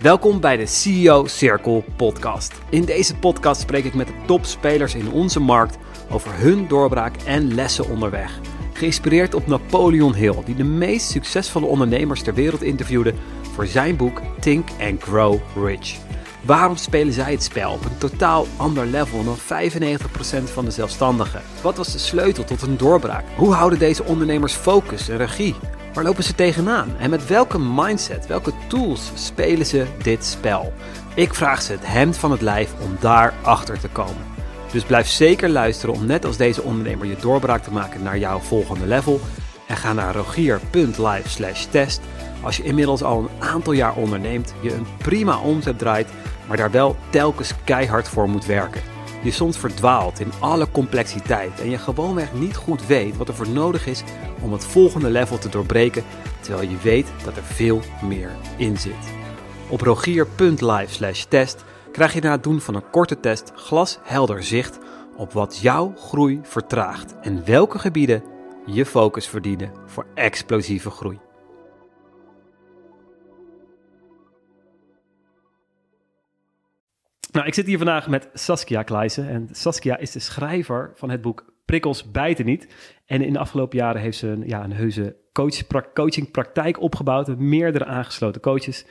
Welkom bij de CEO Circle podcast. In deze podcast spreek ik met de topspelers in onze markt over hun doorbraak en lessen onderweg. Geïnspireerd op Napoleon Hill, die de meest succesvolle ondernemers ter wereld interviewde voor zijn boek Think and Grow Rich. Waarom spelen zij het spel op een totaal ander level dan 95% van de zelfstandigen? Wat was de sleutel tot een doorbraak? Hoe houden deze ondernemers focus en regie? Waar lopen ze tegenaan? En met welke mindset, welke tools spelen ze dit spel? Ik vraag ze het hemd van het lijf om daar achter te komen. Dus blijf zeker luisteren om net als deze ondernemer je doorbraak te maken naar jouw volgende level. En ga naar rogier.live test als je inmiddels al een aantal jaar onderneemt, je een prima omzet draait, maar daar wel telkens keihard voor moet werken. Je soms verdwaalt in alle complexiteit en je gewoonweg niet goed weet wat er voor nodig is om het volgende level te doorbreken, terwijl je weet dat er veel meer in zit. Op rogier.live test krijg je na het doen van een korte test glashelder zicht op wat jouw groei vertraagt en welke gebieden je focus verdienen voor explosieve groei. Nou, ik zit hier vandaag met Saskia Kleijsen. En Saskia is de schrijver van het boek Prikkels bijten niet. En in de afgelopen jaren heeft ze een, ja, een heuse coach, coachingpraktijk opgebouwd. Met meerdere aangesloten coaches.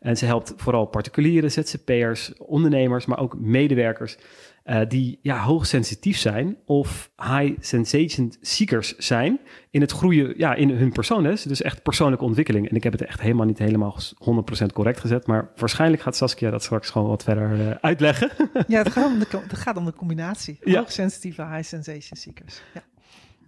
En ze helpt vooral particuliere ZZP'ers, ondernemers, maar ook medewerkers uh, die ja, hoogsensitief zijn of high sensation seekers zijn in het groeien ja, in hun persoon. Dus echt persoonlijke ontwikkeling. En ik heb het echt helemaal niet helemaal 100% correct gezet, maar waarschijnlijk gaat Saskia dat straks gewoon wat verder uh, uitleggen. ja, het gaat om de, het gaat om de combinatie. Ja. Hoogsensitieve high sensation seekers. Ja.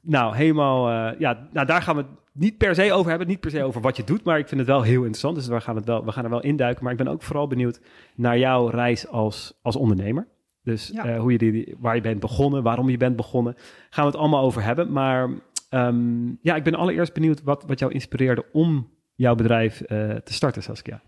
Nou, helemaal, uh, ja, nou daar gaan we het niet per se over hebben, niet per se over wat je doet, maar ik vind het wel heel interessant, dus we gaan, het wel, we gaan er wel induiken. Maar ik ben ook vooral benieuwd naar jouw reis als, als ondernemer. Dus uh, hoe je die, waar je bent begonnen, waarom je bent begonnen, gaan we het allemaal over hebben. Maar um, ja, ik ben allereerst benieuwd wat, wat jou inspireerde om jouw bedrijf uh, te starten, Saskia.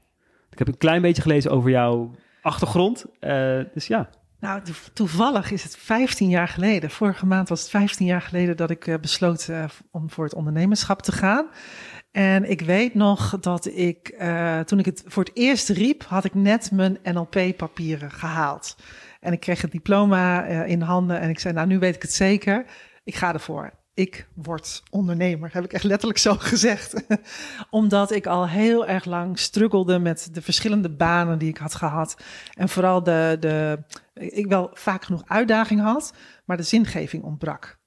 Ik heb een klein beetje gelezen over jouw achtergrond, uh, dus ja. Nou, toevallig is het 15 jaar geleden. Vorige maand was het 15 jaar geleden dat ik besloot om voor het ondernemerschap te gaan. En ik weet nog dat ik, toen ik het voor het eerst riep, had ik net mijn NLP-papieren gehaald. En ik kreeg het diploma uh, in handen en ik zei, nou nu weet ik het zeker, ik ga ervoor. Ik word ondernemer, heb ik echt letterlijk zo gezegd. Omdat ik al heel erg lang struggelde met de verschillende banen die ik had gehad. En vooral de, de ik wel vaak genoeg uitdaging had, maar de zingeving ontbrak.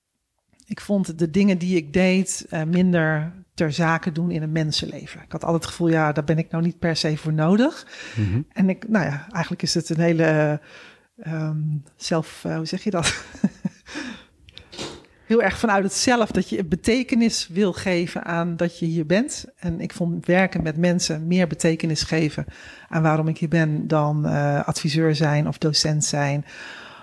Ik vond de dingen die ik deed uh, minder ter zake doen in een mensenleven. Ik had altijd het gevoel, ja, daar ben ik nou niet per se voor nodig. Mm -hmm. En ik, nou ja, eigenlijk is het een hele um, zelf, uh, hoe zeg je dat? Heel erg vanuit het zelf dat je betekenis wil geven aan dat je hier bent. En ik vond werken met mensen meer betekenis geven aan waarom ik hier ben dan uh, adviseur zijn of docent zijn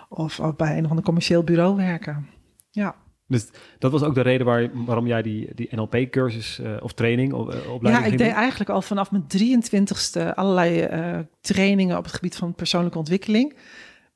of, of bij een of ander commercieel bureau werken. Ja. Dus dat was ook de reden waar, waarom jij die, die NLP-cursus uh, of training uh, opleiding Ja, ik deed eigenlijk al vanaf mijn 23ste allerlei uh, trainingen op het gebied van persoonlijke ontwikkeling.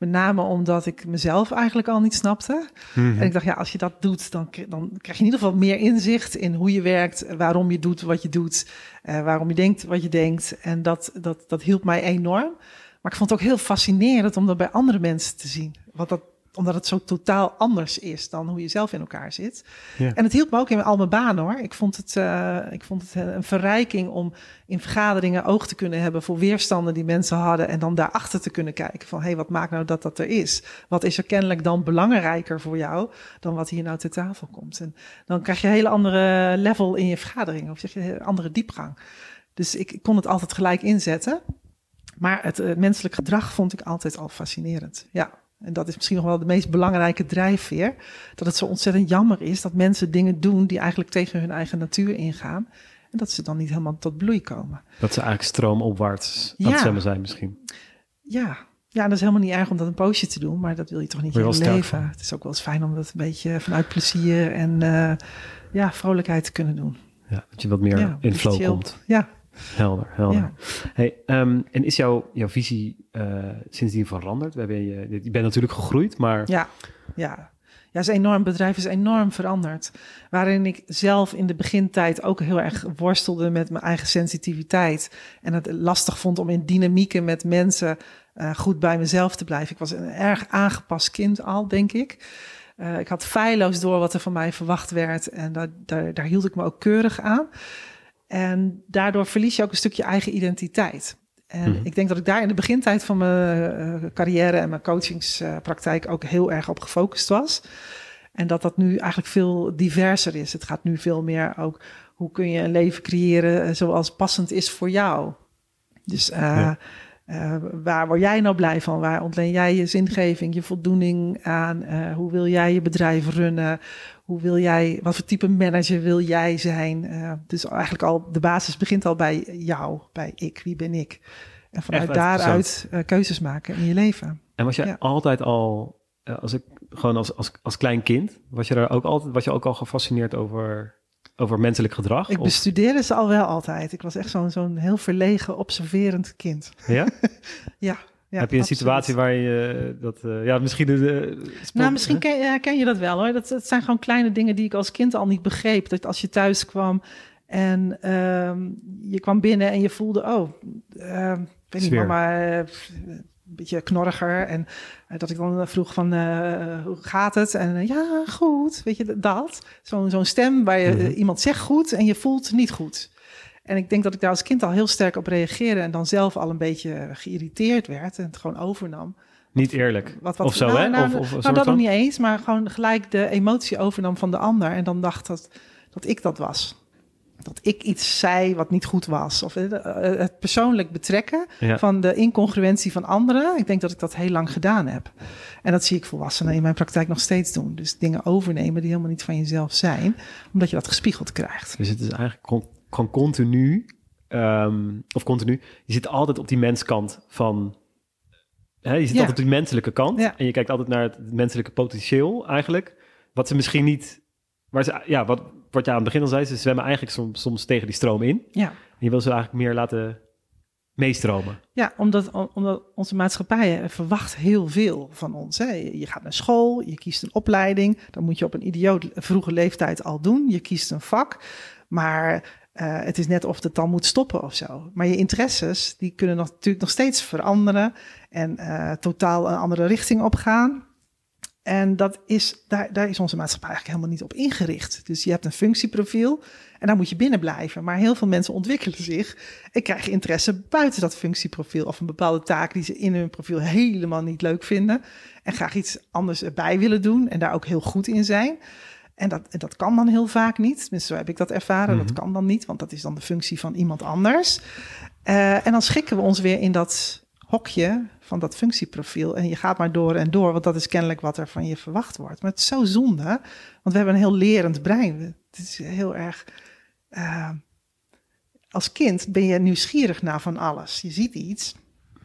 Met name omdat ik mezelf eigenlijk al niet snapte. -hmm. En ik dacht, ja, als je dat doet, dan, dan krijg je in ieder geval meer inzicht in hoe je werkt, waarom je doet wat je doet, uh, waarom je denkt wat je denkt. En dat, dat, dat hielp mij enorm. Maar ik vond het ook heel fascinerend om dat bij andere mensen te zien. Wat dat omdat het zo totaal anders is dan hoe je zelf in elkaar zit. Ja. En het hielp me ook in al mijn banen hoor. Ik vond, het, uh, ik vond het een verrijking om in vergaderingen oog te kunnen hebben voor weerstanden die mensen hadden. En dan daarachter te kunnen kijken van hé, hey, wat maakt nou dat dat er is? Wat is er kennelijk dan belangrijker voor jou dan wat hier nou ter tafel komt? En dan krijg je een hele andere level in je vergadering, of zeg je een andere diepgang. Dus ik, ik kon het altijd gelijk inzetten. Maar het uh, menselijk gedrag vond ik altijd al fascinerend. Ja. En dat is misschien nog wel de meest belangrijke drijfveer. Dat het zo ontzettend jammer is dat mensen dingen doen die eigenlijk tegen hun eigen natuur ingaan. En dat ze dan niet helemaal tot bloei komen. Dat ze eigenlijk stroomopwaarts aan ja. het zijn misschien. Ja. ja, dat is helemaal niet erg om dat een poosje te doen. Maar dat wil je toch niet in je leven. Het is ook wel eens fijn om dat een beetje vanuit plezier en uh, ja, vrolijkheid te kunnen doen. Ja, dat je wat meer ja, in flow komt. Ja, Helder, helder. Ja. Hey, um, en is jouw, jouw visie uh, sindsdien veranderd? We hebben je, je bent natuurlijk gegroeid, maar... Ja, ja. Ja, is enorm. Het bedrijf is enorm veranderd. Waarin ik zelf in de begintijd ook heel erg worstelde met mijn eigen sensitiviteit. En het lastig vond om in dynamieken met mensen uh, goed bij mezelf te blijven. Ik was een erg aangepast kind al, denk ik. Uh, ik had feilloos door wat er van mij verwacht werd. En daar, daar, daar hield ik me ook keurig aan. En daardoor verlies je ook een stukje eigen identiteit. En mm -hmm. ik denk dat ik daar in de begintijd van mijn uh, carrière en mijn coachingspraktijk ook heel erg op gefocust was. En dat dat nu eigenlijk veel diverser is. Het gaat nu veel meer ook hoe kun je een leven creëren zoals passend is voor jou. Dus uh, ja. uh, waar word jij nou blij van? Waar ontleen jij je zingeving, je voldoening aan? hoe wil jij je bedrijf runnen? Hoe wil jij, wat voor type manager wil jij zijn? Uh, dus eigenlijk al, de basis begint al bij jou, bij ik. Wie ben ik? En vanuit Echt, daaruit uh, keuzes maken in je leven. En was je ja. altijd al, uh, als ik gewoon als, als, als klein kind, was je daar ook altijd, was je ook al gefascineerd over, over menselijk gedrag? Ik of? bestudeerde ze al wel altijd. Ik was echt zo'n zo'n heel verlegen, observerend kind. Ja? ja. Ja, Heb je een absoluut. situatie waar je dat, uh, ja, misschien de, Nou, misschien ken, uh, ken, je dat wel hoor. Dat, dat, zijn gewoon kleine dingen die ik als kind al niet begreep. Dat als je thuis kwam en uh, je kwam binnen en je voelde, oh, ik weet niet, mama, een beetje knorriger. En dat ik dan vroeg van, hoe gaat het? En ja, goed, weet je, dat. Zo'n zo'n stem waar je, mm -hmm. iemand zegt goed en je voelt niet goed. En ik denk dat ik daar als kind al heel sterk op reageerde en dan zelf al een beetje geïrriteerd werd en het gewoon overnam. Niet eerlijk. Wat, wat, of zo, nou, hè? Nou, of, of nou dat nog niet eens, maar gewoon gelijk de emotie overnam van de ander en dan dacht dat, dat ik dat was. Dat ik iets zei wat niet goed was. Of het persoonlijk betrekken ja. van de incongruentie van anderen. Ik denk dat ik dat heel lang gedaan heb. En dat zie ik volwassenen in mijn praktijk nog steeds doen. Dus dingen overnemen die helemaal niet van jezelf zijn, omdat je dat gespiegeld krijgt. Dus het is eigenlijk gewoon continu, um, of continu, je zit altijd op die menskant van, hè, je zit ja. altijd op die menselijke kant ja. en je kijkt altijd naar het menselijke potentieel eigenlijk, wat ze misschien niet, waar ze, ja, wat, wat je aan het begin al zei, ze zwemmen eigenlijk soms, soms tegen die stroom in. Ja. En je wil ze eigenlijk meer laten meestromen. Ja, omdat, omdat onze maatschappij verwacht heel veel van ons. Hè. Je gaat naar school, je kiest een opleiding, dan moet je op een idioot vroege leeftijd al doen. Je kiest een vak, maar uh, het is net of het dan moet stoppen of zo. Maar je interesses, die kunnen natuurlijk nog steeds veranderen en uh, totaal een andere richting opgaan. En dat is, daar, daar is onze maatschappij eigenlijk helemaal niet op ingericht. Dus je hebt een functieprofiel en daar moet je binnen blijven. Maar heel veel mensen ontwikkelen zich en krijgen interesse buiten dat functieprofiel of een bepaalde taak die ze in hun profiel helemaal niet leuk vinden. En graag iets anders erbij willen doen en daar ook heel goed in zijn. En dat, dat kan dan heel vaak niet. Tenminste, zo heb ik dat ervaren. Dat kan dan niet, want dat is dan de functie van iemand anders. Uh, en dan schikken we ons weer in dat hokje van dat functieprofiel. En je gaat maar door en door, want dat is kennelijk wat er van je verwacht wordt. Maar het is zo zonde, want we hebben een heel lerend brein. Het is heel erg. Uh, als kind ben je nieuwsgierig naar van alles. Je ziet iets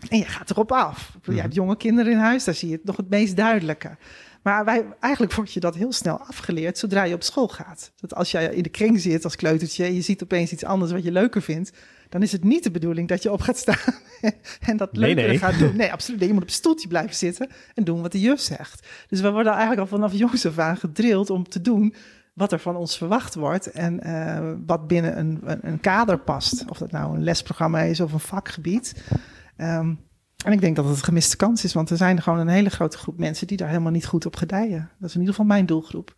en je gaat erop af. Je hebt jonge kinderen in huis, daar zie je het nog het meest duidelijke. Maar wij, eigenlijk word je dat heel snel afgeleerd zodra je op school gaat. Dat als jij in de kring zit als kleutertje en je ziet opeens iets anders wat je leuker vindt, dan is het niet de bedoeling dat je op gaat staan en dat nee, leuker nee. gaat doen. Nee, absoluut. Je moet op een stoeltje blijven zitten en doen wat de juf zegt. Dus we worden eigenlijk al vanaf jongs af aan gedrild om te doen wat er van ons verwacht wordt en uh, wat binnen een, een, een, kader past. Of dat nou een lesprogramma is of een vakgebied. Um, en ik denk dat het een gemiste kans is, want er zijn gewoon een hele grote groep mensen die daar helemaal niet goed op gedijen. Dat is in ieder geval mijn doelgroep.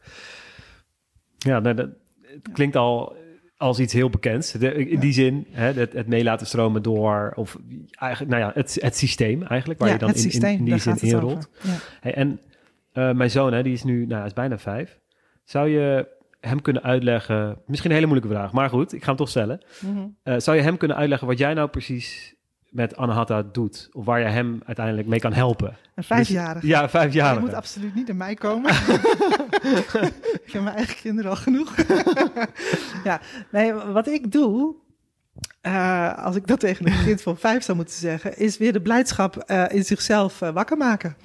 Ja, nou, dat, het klinkt al als iets heel bekends. De, in die zin, hè, het, het mee laten stromen door, of eigenlijk, nou ja, het, het systeem eigenlijk, waar ja, je dan in, systeem, in, in, die zin inrolt. Ja. Hey, en uh, mijn zoon, hè, die is nu, nou, is bijna vijf. Zou je hem kunnen uitleggen, misschien een hele moeilijke vraag, maar goed, ik ga hem toch stellen. Mm -hmm. uh, zou je hem kunnen uitleggen wat jij nou precies met Anahata doet? Of waar je hem uiteindelijk mee kan helpen? Een vijfjarige. Dus, ja, vijfjarige. Je moet absoluut niet naar mij komen. ik heb mijn eigen kinderen al genoeg. ja, nee, wat ik doe... Uh, als ik dat tegen een kind van vijf zou moeten zeggen... is weer de blijdschap uh, in zichzelf uh, wakker maken.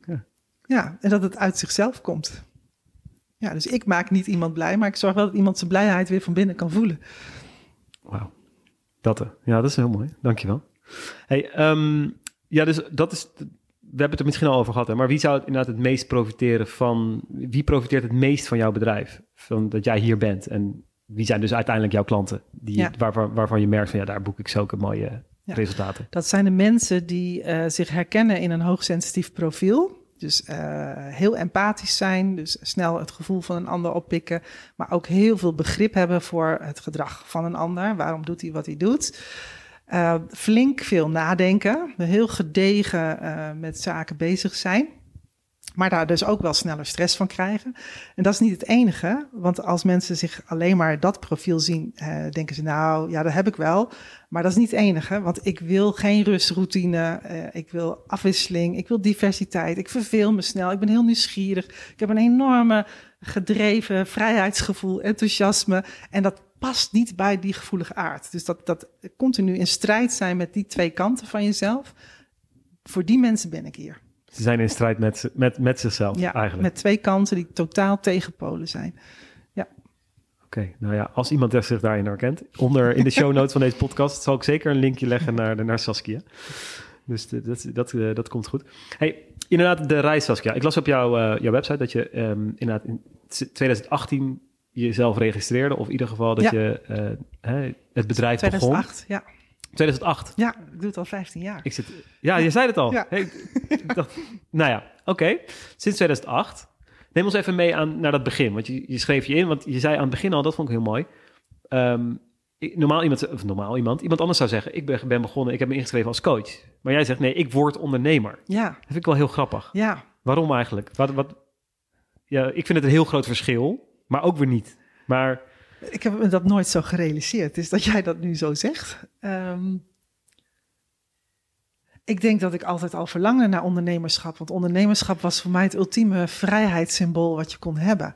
Ja. ja, en dat het uit zichzelf komt. Ja, dus ik maak niet iemand blij... maar ik zorg wel dat iemand zijn blijheid weer van binnen kan voelen. Wauw. Dat, ja, dat is heel mooi. Dankjewel. Hey, um, ja, dus dat is hebben het er misschien al over gehad, hè, maar wie zou het inderdaad het meest profiteren van, wie profiteert het meest van jouw bedrijf? Van dat jij hier bent en wie zijn dus uiteindelijk jouw klanten? Die, Ja. waarvan, waarvan je merkt van ja, daar boek ik zulke mooie Ja. resultaten. Dat zijn de mensen die eh, zich herkennen in een hoogsensitief profiel. Dus eh, heel empathisch zijn, dus snel het gevoel van een ander oppikken, maar ook heel veel begrip hebben voor het gedrag van een ander. Waarom doet hij wat hij doet? Eh, flink veel nadenken, heel gedegen eh, met zaken bezig zijn. Maar daar dus ook wel sneller stress van krijgen. En dat is niet het enige, want als mensen zich alleen maar dat profiel zien, eh, denken ze nou, ja, dat heb ik wel. Maar dat is niet het enige, want ik wil geen rustroutine, eh, ik wil afwisseling, ik wil diversiteit, ik verveel me snel, ik ben heel nieuwsgierig, ik heb een enorme gedreven vrijheidsgevoel, enthousiasme en dat past niet bij die gevoelige aard. Dus dat, dat continu in strijd zijn met die twee kanten van jezelf, voor die mensen ben ik hier. Ze zijn in strijd met, met, met zichzelf Ja, eigenlijk. met twee kanten die totaal tegenpolen zijn. Oké, nou ja, als iemand zich daarin herkent, onder in de show notes van deze podcast zal ik zeker een linkje leggen naar, naar Saskia. Dus de- dat, dat, eh, dat komt goed. Hey, inderdaad, de reis Saskia. Ik las op jouw, eh, jouw website dat je ehm, inderdaad in 2018 jezelf registreerde, of in ieder geval dat Ja. je eh, het bedrijf begon. 2008, ja. 2008. Ja, ik doe het al 15 jaar. Ik zit, ja, je zei het al. Ja. Hey, ik dacht, nou ja, oké. Sinds 2008. Neem ons even mee aan, naar dat begin. Want je, je schreef je in, want je zei aan het begin al, dat vond ik heel mooi. Ehm, ik- normaal iemand, of normaal iemand, iemand anders zou zeggen, ik ben, ben begonnen, ik heb me ingeschreven als coach. Maar jij zegt, nee, ik word ondernemer. Ja, Dat vind ik wel heel grappig. ja. Waarom eigenlijk? Wat, wat, ja, ik vind het een heel groot verschil, maar ook weer niet. Maar Ik heb me dat nooit zo gerealiseerd. Dus dat jij dat nu zo zegt. Ehm, ik denk dat ik altijd al verlangde naar ondernemerschap. Want ondernemerschap was voor mij het ultieme vrijheidssymbool wat je kon hebben.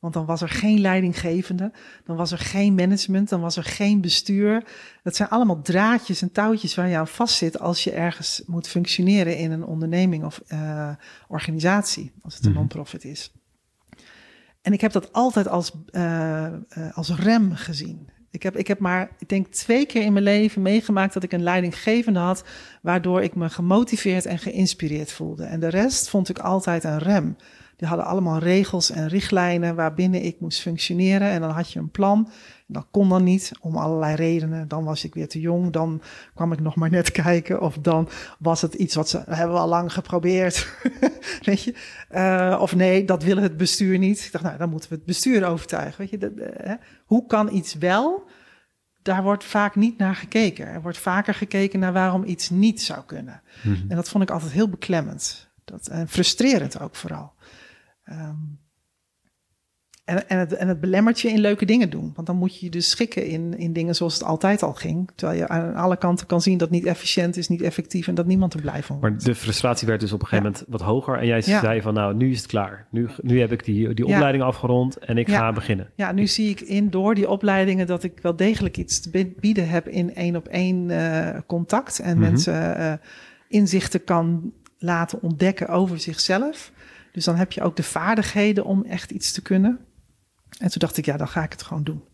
Want dan was er geen leidinggevende, dan was er geen management, dan was er geen bestuur. Dat zijn allemaal draadjes en touwtjes waar je aan vastzit als je ergens moet functioneren in een onderneming of eh, organisatie, als het een Mhm. non-profit is. En ik heb dat altijd als, eh, eh, als rem gezien. Ik heb, ik heb maar, ik denk, twee keer in mijn leven meegemaakt dat ik een leidinggevende had, waardoor ik me gemotiveerd en geïnspireerd voelde. En de rest vond ik altijd een rem. Die hadden allemaal regels en richtlijnen waarbinnen ik moest functioneren. En dan had je een plan. Dat kon dan niet, om allerlei redenen. Dan was ik weer te jong, dan kwam ik nog maar net kijken. Of dan was het iets wat ze hebben we al lang geprobeerd. Weet je? Eh, of nee, dat wil het bestuur niet. Ik dacht, nou, dan moeten we het bestuur overtuigen. Weet je? Dat, eh, hè? Hoe kan iets wel? Daar wordt vaak niet naar gekeken. Er wordt vaker gekeken naar waarom iets niet zou kunnen. En dat vond ik altijd heel beklemmend. Dat, en frustrerend ook vooral. Ehm, en, en, het, en het belemmert je in leuke dingen doen. Want dan moet je je dus schikken in, in dingen zoals het altijd al ging. Terwijl je aan alle kanten kan zien dat niet efficiënt is, niet effectief en dat niemand er blij van wordt. Maar de frustratie werd dus op een gegeven moment wat hoger. En jij Ja. zei van, nou, nu is het klaar. Nu, nu heb ik die, die Ja. opleiding afgerond en ik ga beginnen. Ja, nu zie ik in door die opleidingen dat ik wel degelijk iets te bi- bieden heb in één op één eh, contact. En Mhm. mensen eh, inzichten kan laten ontdekken over zichzelf. Dus dan heb je ook de vaardigheden om echt iets te kunnen. En toen dacht ik, ja, dan ga ik het gewoon doen.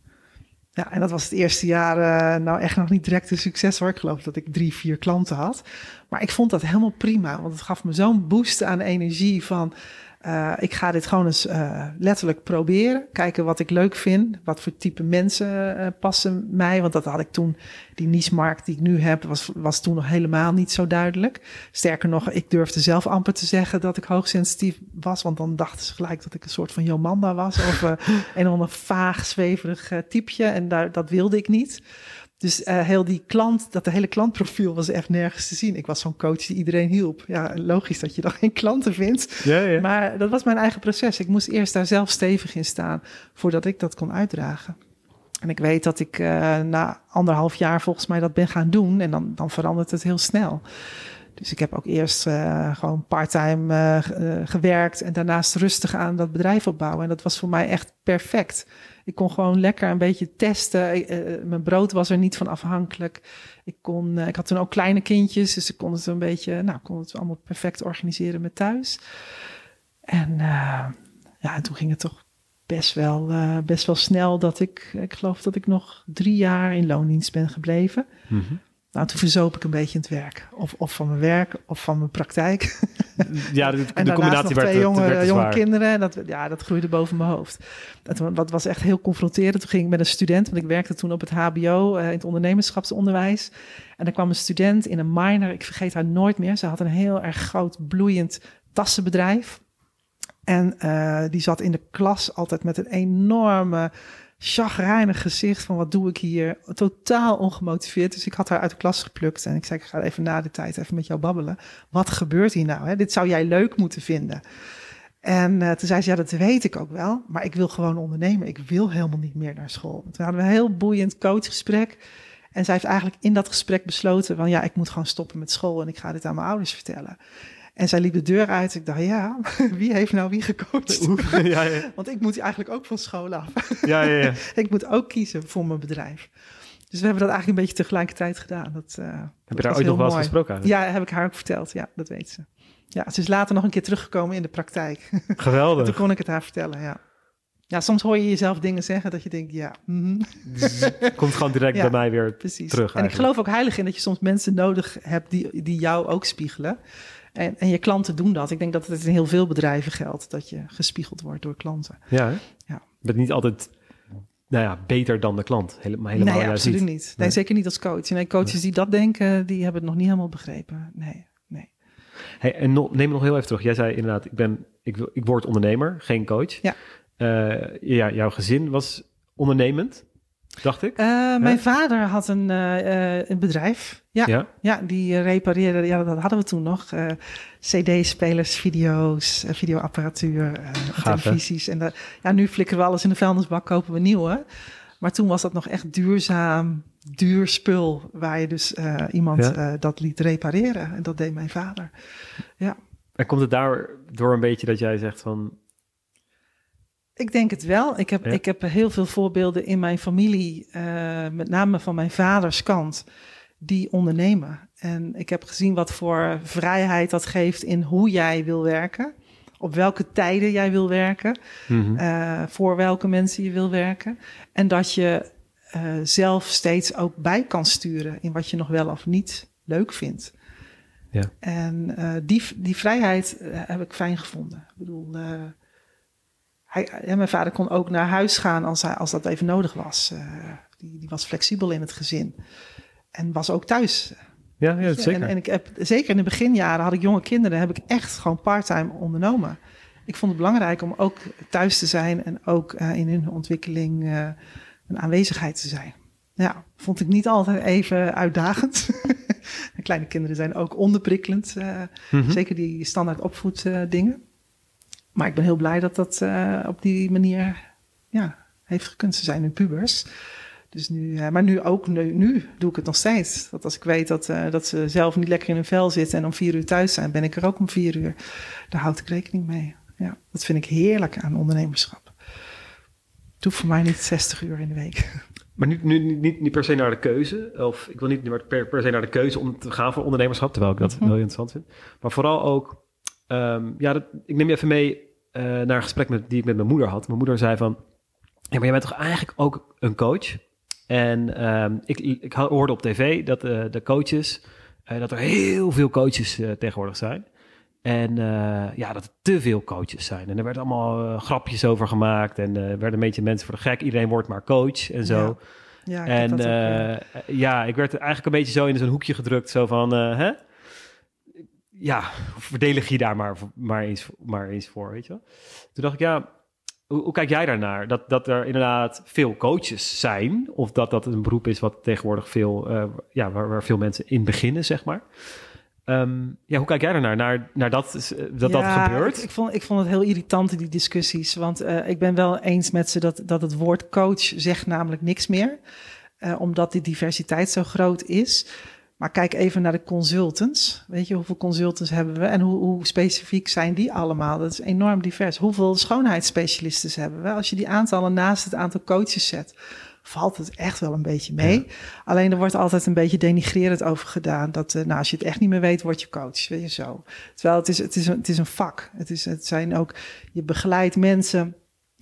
Ja, en dat was het eerste jaar eh, nou echt nog niet direct een succes hoor. Ik geloof dat ik drie, vier klanten had. Maar ik vond dat helemaal prima, want het gaf me zo'n boost aan energie van... eh, ik ga dit gewoon eens eh, letterlijk proberen. Kijken wat ik leuk vind. Wat voor type mensen eh, passen mij. Want dat had ik toen, die niche-markt die ik nu heb, was, was toen nog helemaal niet zo duidelijk. Sterker nog, ik durfde zelf amper te zeggen dat ik hoogsensitief was. Want dan dachten ze gelijk dat ik een soort van Jomanda was. Of een of ander vaag, zweverig typeje. En daar, dat wilde ik niet. Dus eh, heel die klant, dat de hele klantprofiel was echt nergens te zien. Ik was zo'n coach die iedereen hielp. Ja, logisch dat je dan geen klanten vindt. Ja, ja. Maar dat was mijn eigen proces. Ik moest eerst daar zelf stevig in staan voordat ik dat kon uitdragen. En ik weet dat ik eh, na anderhalf jaar volgens mij dat ben gaan doen. En dan, dan verandert het heel snel. Dus ik heb ook eerst eh, gewoon parttime eh, gewerkt en daarnaast rustig aan dat bedrijf opbouwen. En dat was voor mij echt perfect. Ik kon gewoon lekker een beetje testen. Ik, eh, mijn brood was er niet van afhankelijk. Ik, kon, eh, ik had toen ook kleine kindjes, dus ik kon het een beetje, nou, kon het allemaal perfect organiseren met thuis. En eh, ja, en toen ging het toch best wel, eh, best wel snel dat ik, ik geloof dat ik nog drie jaar in loondienst ben gebleven. Mhm. Nou, toen verzoop ik een beetje in het werk. Of, of van mijn werk, of van mijn praktijk. Ja, de, en de combinatie werd, twee jonge, werd jonge kinderen. En dat, ja, dat groeide boven mijn hoofd. Dat, dat was echt heel confronterend. Toen ging ik met een student, want ik werkte toen op het HBO eh, in het ondernemerschapsonderwijs. En er kwam een student in een minor. Ik vergeet haar nooit meer. Ze had een heel erg groot bloeiend tassenbedrijf. En eh, die zat in de klas altijd met een enorme chagrijnig gezicht van wat doe ik hier? Totaal ongemotiveerd. Dus ik had haar uit de klas geplukt en ik zei, ik ga even na de tijd even met jou babbelen. Wat gebeurt hier nou? Hè? Dit zou jij leuk moeten vinden. En uh, toen zei ze, ja, dat weet ik ook wel, maar ik wil gewoon ondernemen. Ik wil helemaal niet meer naar school. Toen hadden we een heel boeiend coachgesprek. En zij heeft eigenlijk in dat gesprek besloten van, ja, ik moet gewoon stoppen met school en ik ga dit aan mijn ouders vertellen. En zij liep de deur uit. Ik dacht, ja, wie heeft nou wie gecoacht? ja, ja. Want ik moet eigenlijk ook van school af. Ja, ja, ja. ik moet ook kiezen voor mijn bedrijf. Dus we hebben dat eigenlijk een beetje tegelijkertijd gedaan. Dat, uh, heb je daar ooit nog wel eens gesproken? Ja, heb ik haar ook verteld. Ja, dat weet ze. Ja, ze is later nog een keer teruggekomen in de praktijk. Geweldig. toen kon ik het haar vertellen, ja. Ja, soms hoor je jezelf dingen zeggen dat je denkt, ja. Mm dus komt gewoon direct ja, bij mij weer precies. terug. En ik geloof ook heilig in dat je soms mensen nodig hebt die, die jou ook spiegelen. En, en, je klanten doen dat. Ik denk dat het in heel veel bedrijven geldt dat je gespiegeld wordt door klanten. Ja, hè? ja. Je bent niet altijd nou ja, beter dan de klant. Helemaal, helemaal nee, absoluut niet. niet. Nee, nee, zeker niet als coach. Nee, coaches die dat denken, die hebben het nog niet helemaal begrepen. Nee, nee. Hey, en no, neem nog heel even terug. Jij zei inderdaad, ik, ben, ik, wil, ik word ondernemer, geen coach. Ja. Uh, ja, jouw gezin was ondernemend, dacht ik. Uh, mijn vader had een, uh, een bedrijf. Ja, ja, ja. die repareerde, ja, dat hadden we toen nog. CD-spelers, video's, videoapparatuur, televisies. En ja, nu flikkeren we alles in de vuilnisbak, kopen we nieuwe. Maar toen was dat nog echt duurzaam, duur spul, waar je dus iemand ja. dat liet repareren. En dat deed mijn vader. Ja. En komt het daar door een beetje dat jij zegt van, ik denk het wel. Ik heb, ja. ik heb heel veel voorbeelden in mijn familie, uh, met name van mijn vaders kant, die ondernemen. En ik heb gezien wat voor vrijheid dat geeft in hoe jij wil werken. Op welke tijden jij wil werken. Mm -hmm. uh, voor welke mensen je wil werken. En dat je uh, zelf steeds ook bij kan sturen in wat je nog wel of niet leuk vindt. Ja. En die, die vrijheid heb ik fijn gevonden. Ik bedoel, hij, ja, mijn vader kon ook naar huis gaan als, hij, als dat even nodig was. Uh, die, die, was flexibel in het gezin. En was ook thuis. Ja, ja zeker. En, en, ik heb, zeker in de beginjaren had ik jonge kinderen, heb ik echt gewoon parttime ondernomen. Ik vond het belangrijk om ook thuis te zijn en ook uh, in hun ontwikkeling uh, een aanwezigheid te zijn. Ja, vond ik niet altijd even uitdagend. Kleine kinderen zijn ook onderprikkelend. Mm -hmm. Zeker die standaard opvoeddingen. Maar ik ben heel blij dat dat uh, op die manier ja, heeft gekund. Ze zijn nu pubers. Dus nu, uh, maar nu ook, nu, nu, doe ik het nog steeds. Dat als ik weet dat, uh, dat ze zelf niet lekker in hun vel zitten en om vier uur thuis zijn, ben ik er ook om vier uur. Daar houd ik rekening mee. Ja, dat vind ik heerlijk aan ondernemerschap. Het hoeft voor mij niet 60 uur in de week. Maar nu, nu niet, niet per se naar de keuze, of ik wil niet per, per se naar de keuze om te gaan voor ondernemerschap, terwijl ik dat heel interessant vind. Maar vooral ook Um, ja, dat, ik neem je even mee uh, naar een gesprek met, die ik met mijn moeder had. Mijn moeder zei van, ja, maar jij bent toch eigenlijk ook een coach? En um, ik, ik hoorde op tv dat uh, de coaches, uh, dat er heel veel coaches tegenwoordig zijn. En ja, dat er te veel coaches zijn. En er werden allemaal grapjes over gemaakt. En er werden een beetje mensen voor de gek. Iedereen wordt maar coach en zo. Ja, ja en ook, ja. ja. ik werd eigenlijk een beetje zo in zo'n hoekje gedrukt. Zo van, hè? Ja, verdedig je daar maar, maar, eens, maar eens voor, weet je wel. Toen dacht ik, ja, hoe, hoe, kijk jij daarnaar? Dat, dat er inderdaad veel coaches zijn, of dat dat een beroep is wat tegenwoordig veel, uh, ja, waar, waar, veel mensen in beginnen, zeg maar. Um, ja, hoe kijk jij daarnaar, naar, naar dat, dat ja, dat gebeurt? Ik, ik, vond, ik vond het heel irritant, die discussies. Want uh, ik ben wel eens met ze dat, dat het woord coach zegt namelijk niks meer. Uh, omdat die diversiteit zo groot is. Maar kijk even naar de consultants. Weet je, hoeveel consultants hebben we en hoe, hoe, specifiek zijn die allemaal? Dat is enorm divers. Hoeveel schoonheidsspecialisten hebben we? Als je die aantallen naast het aantal coaches zet, valt het echt wel een beetje mee. Ja. Alleen er wordt altijd een beetje denigrerend over gedaan. Dat uh, nou, als je het echt niet meer weet, word je coach. Weet je zo. Terwijl het is, het is, een, het is een vak. Het, is, het zijn ook, je begeleidt mensen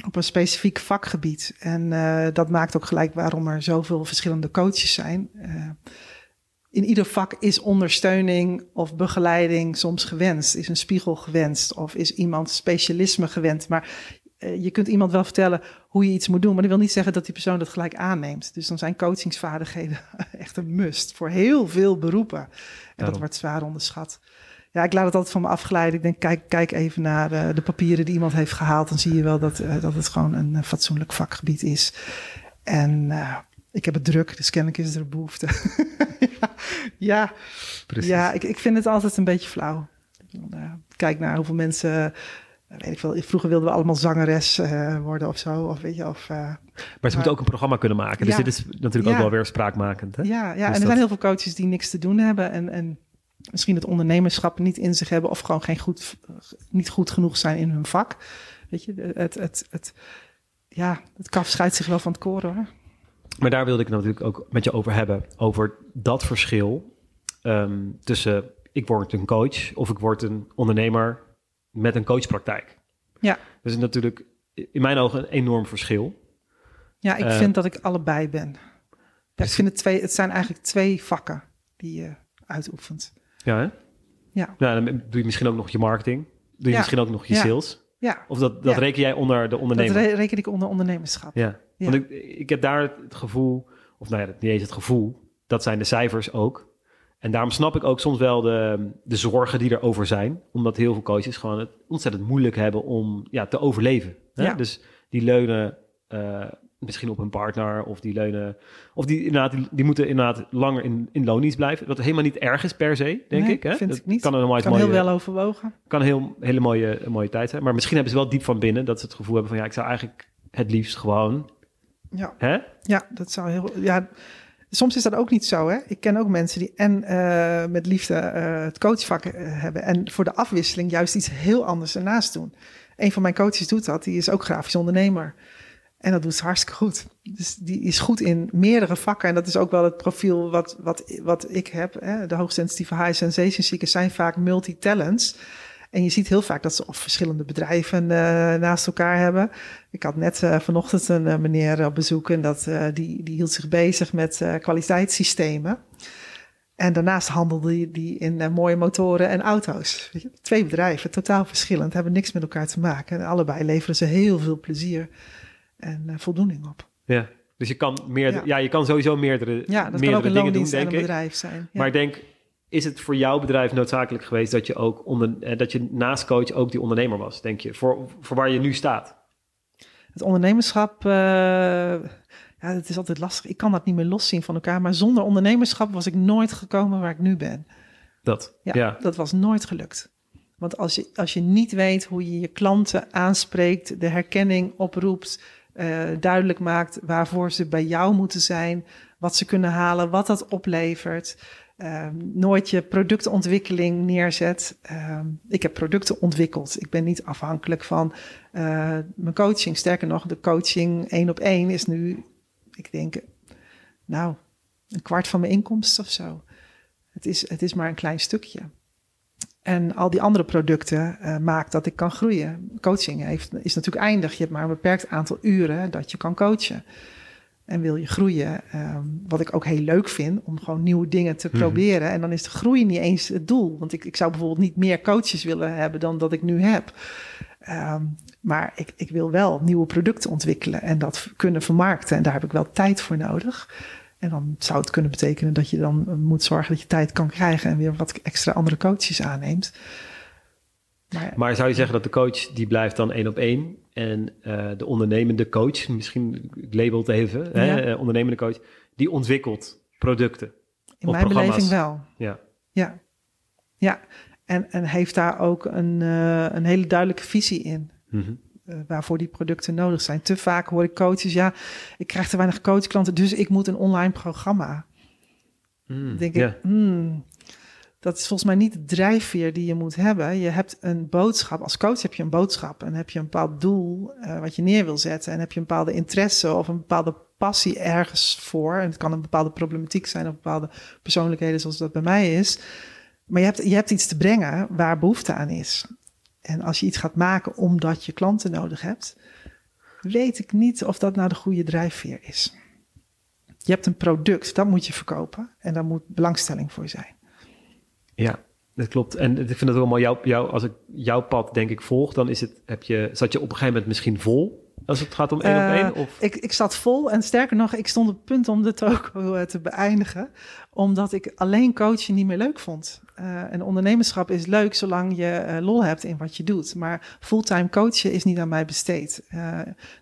op een specifiek vakgebied. En uh, dat maakt ook gelijk waarom er zoveel verschillende coaches zijn. Uh, in ieder vak is ondersteuning of begeleiding soms gewenst. Is een spiegel gewenst of is iemand specialisme gewend. Maar eh, je kunt iemand wel vertellen hoe je iets moet doen, maar dat wil niet zeggen dat die persoon dat gelijk aanneemt. Dus dan zijn coachingsvaardigheden echt een must voor heel veel beroepen. En dat wordt zwaar onderschat. Ja, ik laat het altijd van me afgeleiden. Ik denk, kijk, kijk even naar uh, de papieren die iemand heeft gehaald. Dan zie je wel dat, uh, dat het gewoon een fatsoenlijk vakgebied is. En ik heb het druk, dus kennelijk is er behoefte. ja, ja, Precies. ja ik, ik vind het altijd een beetje flauw. kijk naar hoeveel mensen weet ik veel, vroeger wilden we allemaal zangeres uh, worden of zo. Of weet je, of, uh, maar ze moeten ook een programma kunnen maken. Dus dit is natuurlijk ook wel weer spraakmakend. Hè? Ja, ja. Dus en er zijn heel veel coaches die niks te doen hebben. En, en misschien het ondernemerschap niet in zich hebben. Of gewoon geen goed, niet goed genoeg zijn in hun vak. Weet je, het, het, het, ja, het kaf scheidt zich wel van het koren hoor. Maar daar wilde ik natuurlijk ook met je over hebben. Over dat verschil um, tussen ik word een coach of ik word een ondernemer met een coachpraktijk. Ja. Dat is natuurlijk in mijn ogen een enorm verschil. Ja, ik uh, vind dat ik allebei ben. Ja, ik vind het twee, het zijn eigenlijk twee vakken die je uitoefent. Ja, hè? Ja. Dan doe je misschien ook nog je marketing. Doe je ja. misschien ook nog je ja. sales. Ja. Of dat, dat reken jij onder de ondernemer? Dat reken ik onder ondernemerschap. Ja. Want ik, ik heb daar het gevoel, of nou ja, niet eens het gevoel, dat zijn de cijfers ook. En daarom snap ik ook soms wel de, de zorgen die erover zijn. Omdat heel veel coaches gewoon het ontzettend moeilijk hebben om ja, te overleven. Hè? Ja. Dus die leunen uh, misschien op hun partner of die leunen... Of die, inderdaad, die, die moeten inderdaad langer in, in loondienst blijven. Wat helemaal niet erg is per se, denk nee, ik. Hè? vind dat ik niet. Kan, een mooie, kan heel wel overwogen. Kan een heel, hele mooie, mooie tijd zijn. Maar misschien hebben ze wel diep van binnen dat ze het gevoel hebben van... ja, ik zou eigenlijk het liefst gewoon... Ja, hè? ja dat zou heel... Ja, Soms is dat ook niet zo. Hè? Ik ken ook mensen die en uh, met liefde uh, het coachvak uh, hebben en voor de afwisseling juist iets heel anders ernaast doen. Een van mijn coaches doet dat, die is ook grafisch ondernemer. En dat doet ze hartstikke goed. Dus die is goed in meerdere vakken. En dat is ook wel het profiel wat, wat, wat ik heb. Hè? De hoogsensitieve high sensation seekers zijn vaak multitalents. En je ziet heel vaak dat ze of verschillende bedrijven uh, naast elkaar hebben. Ik had net uh, vanochtend een uh, meneer op bezoek en dat, die, die hield zich bezig met kwaliteitssystemen. En daarnaast handelde die in mooie motoren en auto's. Twee bedrijven, totaal verschillend, hebben niks met elkaar te maken. En allebei leveren ze heel veel plezier en voldoening op. Ja, dus je kan, meerdere, ja. ja je kan sowieso meerdere, ja, dat meerdere kan ook dingen doen, denk een ik. bedrijf zijn. Ja. Maar ik denk, is het voor jouw bedrijf noodzakelijk geweest dat je ook onder, eh, dat je naast coach ook die ondernemer was, denk je, voor, voor waar je nu staat? Het ondernemerschap, uh, ja, het is altijd lastig. Ik kan dat niet meer loszien van elkaar. Maar zonder ondernemerschap was ik nooit gekomen waar ik nu ben. Dat, ja, ja. dat was nooit gelukt. Want als je, als je niet weet hoe je je klanten aanspreekt, de herkenning oproept, uh, duidelijk maakt waarvoor ze bij jou moeten zijn, wat ze kunnen halen, wat dat oplevert. Um, nooit je productontwikkeling neerzet. Um, ik heb producten ontwikkeld. Ik ben niet afhankelijk van uh, mijn coaching. Sterker nog, de coaching één op één is nu, ik denk, nou, een kwart van mijn inkomsten of zo. Het is, het is maar een klein stukje. En al die andere producten uh, maakt dat ik kan groeien. Coaching heeft, is natuurlijk eindig. Je hebt maar een beperkt aantal uren dat je kan coachen en wil je groeien. Um, wat ik ook heel leuk vind, om gewoon nieuwe dingen te proberen. En dan is de groei niet eens het doel. Want ik, ik zou bijvoorbeeld niet meer coaches willen hebben dan dat ik nu heb. Um, maar ik, ik wil wel nieuwe producten ontwikkelen en dat kunnen vermarkten. En daar heb ik wel tijd voor nodig. En dan zou het kunnen betekenen dat je dan moet zorgen dat je tijd kan krijgen en weer wat extra andere coaches aanneemt. Maar, maar, zou je zeggen dat de coach die blijft dan één op één en uh, de ondernemende coach, misschien ik label het even, ja. hè, uh, ondernemende coach, die ontwikkelt producten? In mijn beleving wel. Ja. Ja. Ja. En, en heeft daar ook een, uh, een hele duidelijke visie in. Mm -hmm. waarvoor die producten nodig zijn. Te vaak hoor ik coaches, ja, ik krijg te weinig coachklanten, dus ik moet een online programma. Mm, denk ik, hmm, dat is volgens mij niet de drijfveer die je moet hebben. Je hebt een boodschap. Als coach heb je een boodschap en heb je een bepaald doel uh, wat je neer wil zetten. En heb je een bepaalde interesse of een bepaalde passie ergens voor. En het kan een bepaalde problematiek zijn of bepaalde persoonlijkheden zoals dat bij mij is. Maar je hebt, je hebt iets te brengen waar behoefte aan is. En als je iets gaat maken omdat je klanten nodig hebt, weet ik niet of dat nou de goede drijfveer is. je hebt een product, dat moet je verkopen. En daar moet belangstelling voor zijn. Ja, dat klopt. En ik vind het allemaal jouw, jouw, als ik jouw pad denk ik volg, dan is het, heb je, zat je op een gegeven moment misschien vol als het gaat om één op één? Uh, ik, ik zat vol en sterker nog, ik stond op het punt om de toko uh, te beëindigen, omdat ik alleen coachen niet meer leuk vond. Uh, en ondernemerschap is leuk zolang je lol hebt in wat je doet, maar fulltime coachen is niet aan mij besteed.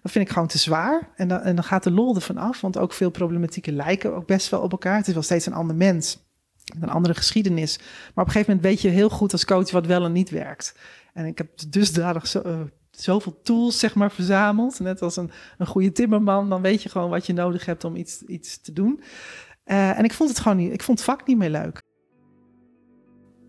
dat vind ik gewoon te zwaar en dan, en dan gaat de lol ervan af, want ook veel problematieken lijken ook best wel op elkaar. Het is wel steeds een ander mens een andere geschiedenis. Maar op een gegeven moment weet je heel goed als coach wat wel en niet werkt. En ik heb dusdanig zo, uh, zoveel tools zeg maar verzameld. Net als een, een goede timmerman, dan weet je gewoon wat je nodig hebt om iets, iets te doen. Uh, en ik vond het gewoon niet, ik vond het vak niet meer leuk.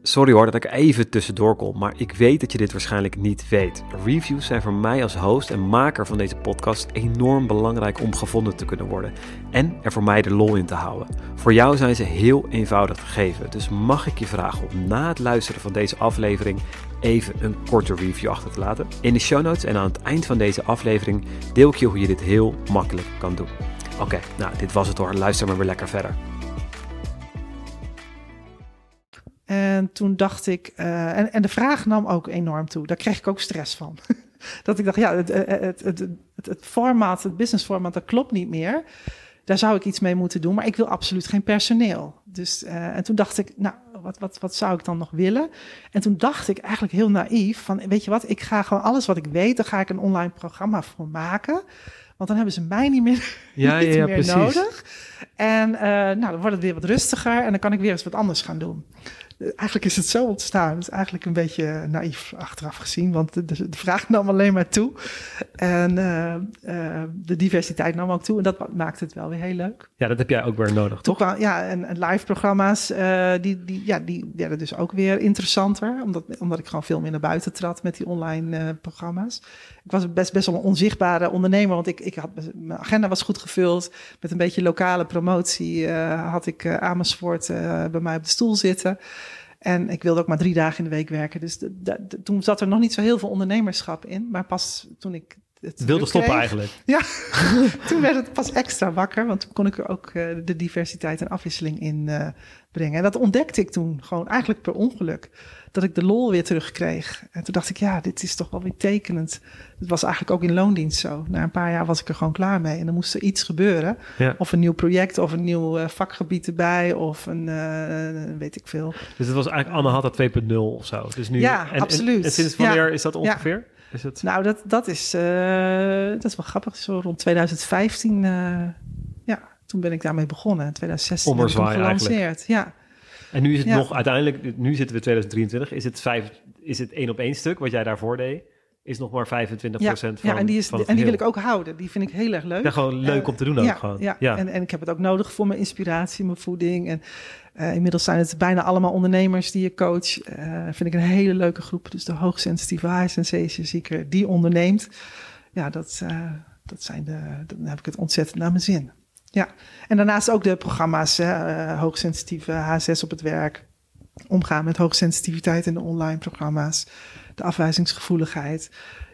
Sorry hoor dat ik even tussendoor kom, maar ik weet dat je dit waarschijnlijk niet weet. Reviews zijn voor mij als host en maker van deze podcast enorm belangrijk om gevonden te kunnen worden en er voor mij de lol in te houden. Voor jou zijn ze heel eenvoudig gegeven, dus mag ik je vragen om na het luisteren van deze aflevering even een korte review achter te laten. In de show notes en aan het eind van deze aflevering deel ik je hoe je dit heel makkelijk kan doen. Oké, nou dit was het hoor, luister maar weer lekker verder. En toen dacht ik, uh, en, en de vraag nam ook enorm toe. Daar kreeg ik ook stress van. dat ik dacht, ja, het, het, het, het, format, het business format, dat klopt niet meer. Daar zou ik iets mee moeten doen, maar ik wil absoluut geen personeel. Dus, uh, en toen dacht ik, nou, wat, wat, wat zou ik dan nog willen? En toen dacht ik eigenlijk heel naïef van, weet je wat, ik ga gewoon alles wat ik weet, daar ga ik een online programma voor maken. Want dan hebben ze mij niet meer, ja, niet ja, meer precies. nodig. En uh, nou, dan wordt het weer wat rustiger en dan kan ik weer eens wat anders gaan doen eigenlijk is het zo ontstaan. Het is eigenlijk een beetje naïef achteraf gezien, want de, de vraag nam alleen maar toe. En uh, uh, de diversiteit nam ook toe. En dat maakt het wel weer heel leuk. Ja, dat heb jij ook weer nodig, toch? Kwam, ja, en, en live programma's, uh, die, die, ja, die werden dus ook weer interessanter. Omdat, omdat ik gewoon veel meer naar buiten trad met die online programma's. Ik was best, best wel een onzichtbare ondernemer, want ik, ik had, mijn agenda was goed gevuld. Met een beetje lokale promotie had ik Amersfoort bij mij op de stoel zitten. En ik wilde ook maar drie dagen in de week werken. Dus de, de, de, toen zat er nog niet zo heel veel ondernemerschap in. Maar pas toen ik het wilde stoppen kreeg, eigenlijk. Ja, toen werd het pas extra wakker. Want toen kon ik er ook uh, de diversiteit en afwisseling in uh, brengen. En dat ontdekte ik toen gewoon eigenlijk per ongeluk. Dat ik de lol weer terugkreeg. En toen dacht ik, ja, dit is toch wel weer tekenend. Het was eigenlijk ook in loondienst zo. Na een paar jaar was ik er gewoon klaar mee. En dan moest er iets gebeuren. Ja. Of een nieuw project, of een nieuw uh, vakgebied erbij, of een, uh, weet ik veel. Dus het was eigenlijk Anne had dat 2.0 of zo. Dus nu, ja, en, absoluut. En, en sinds wanneer ja. is dat ongeveer? Ja. Is het... Nou, dat, dat, is, uh, dat is wel grappig. Zo rond 2015, ja, toen ben ik daarmee begonnen. In 2016 heb ik gelanceerd. Ja. En nu is het ja. nog uiteindelijk, nu zitten we 2023, is het, vijf, is het één op één stuk wat jij daarvoor deed? Is nog maar 25 ja, van Ja, en die, is, en die wil ik ook houden. Die vind ik heel erg leuk. Ja, gewoon leuk uh, om te doen ook ja, gewoon. Ja, ja. En, en ik heb het ook nodig voor mijn inspiratie, mijn voeding. En uh, inmiddels zijn het bijna allemaal ondernemers die je coach. Uh, vind ik een hele leuke groep. Dus de hoogsensitieve high sensation seeker die onderneemt. Ja, dat, uh, dat zijn de, dan heb ik het ontzettend naar mijn zin. Ja, en daarnaast ook de programma's, hè, hoogsensitieve H6 op het werk. Omgaan met hoogsensitiviteit in de online programma's. De afwijzingsgevoeligheid.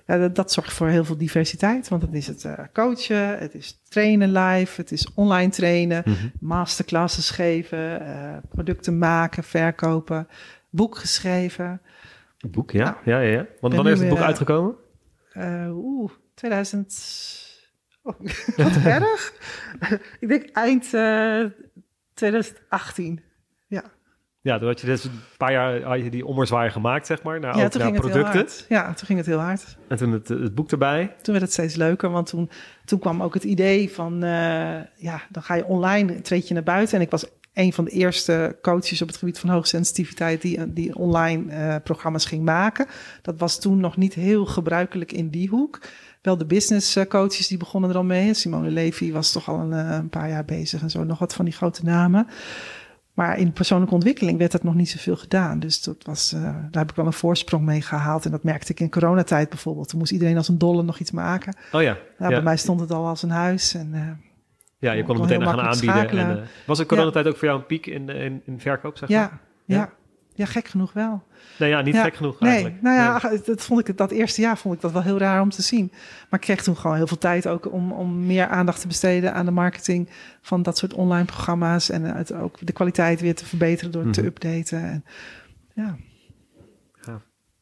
Ja, dat, dat, zorgt voor heel veel diversiteit. Want dan is het uh, coachen, het is trainen live, het is online trainen, mm -hmm. masterclasses geven, uh, producten maken, verkopen, boek geschreven. Een boek, ja. Nou, ja, ja, ja. Want wanneer is het boek weer, uitgekomen? Uh, Oeh, 2000. Wat erg. Ik denk eind 2018. Ja. Ja, toen had je dus een paar jaar had je die ommezwaai gemaakt, zeg maar, naar, ja, toen naar ging producten. Het heel hard. Ja, toen ging het heel hard. En toen het, het boek erbij. Toen werd het steeds leuker, want toen, toen kwam ook het idee van, uh, ja, dan ga je online, treed je naar buiten. En ik was een van de eerste coaches op het gebied van hoogsensitiviteit die, die online uh, programma's ging maken. Dat was toen nog niet heel gebruikelijk in die hoek. Wel de business coaches die begonnen er al mee. Simone Levy was toch al een, een paar jaar bezig en zo, nog wat van die grote namen. Maar in persoonlijke ontwikkeling werd dat nog niet zoveel gedaan. Dus dat was, uh, daar heb ik wel een voorsprong mee gehaald. En dat merkte ik in coronatijd bijvoorbeeld. Toen moest iedereen als een dolle nog iets maken. Oh ja. Nou, ja. Bij mij stond het al als een huis. En, uh, ja, je kon het meteen gaan aanbieden. En, uh, was de coronatijd ja. ook voor jou een piek in, in, in verkoop, zeg ja, maar? Ja, Ja, gek genoeg wel. Nee, ja, niet Ja, gek genoeg Nee, eigenlijk. nou ja, dat vond ik dat eerste jaar vond ik dat wel heel raar om te zien. Maar ik kreeg toen gewoon heel veel tijd ook om, om meer aandacht te besteden aan de marketing van dat soort online programma's en het ook de kwaliteit weer te verbeteren door te Mhm. updaten. En, ja.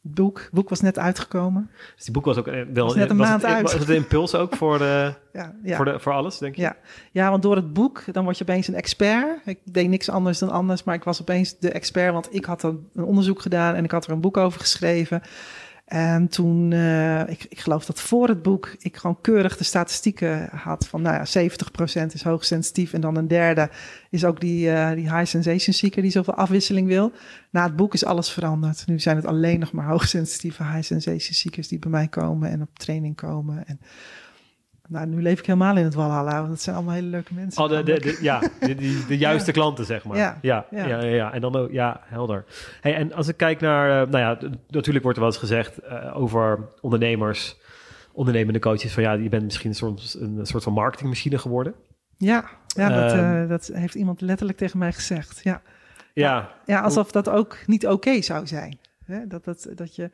Boek, boek was net uitgekomen. Dus die boek was ook eh, wel... Was net een maand het, uit. Was het een impuls ook voor, de, Ja, ja. Voor, de, voor alles, denk je? Ja. ja, want door het boek, dan word je opeens een expert. Ik deed niks anders dan anders, maar ik was opeens de expert, want ik had een, een onderzoek gedaan en ik had er een boek over geschreven. En toen, eh, ik, ik geloof dat voor het boek ik gewoon keurig de statistieken had van, nou ja, 70% is hoogsensitief en dan een derde is ook die, eh, die high sensation seeker die zoveel afwisseling wil. Na het boek is alles veranderd. Nu zijn het alleen nog maar hoogsensitieve high sensation seekers die bij mij komen en op training komen. En nou, nu leef ik helemaal in het Walhalla, want dat zijn allemaal hele leuke mensen. Oh, de, de, de- ja, de, de juiste klanten, zeg maar. Ja, Ja, ja, ja. En dan ook, ja, helder. Hey, en als ik kijk naar, eh, nou ja, natuurlijk wordt er wel eens gezegd eh, over ondernemers, ondernemende coaches, van ja, je bent misschien soms een soort van marketingmachine geworden. Ja, ja dat, Ehm. eh, dat heeft iemand letterlijk tegen mij gezegd. Ja, Ja, ja alsof dat ook niet oké zou zijn. Hè? Dat, dat, dat, je,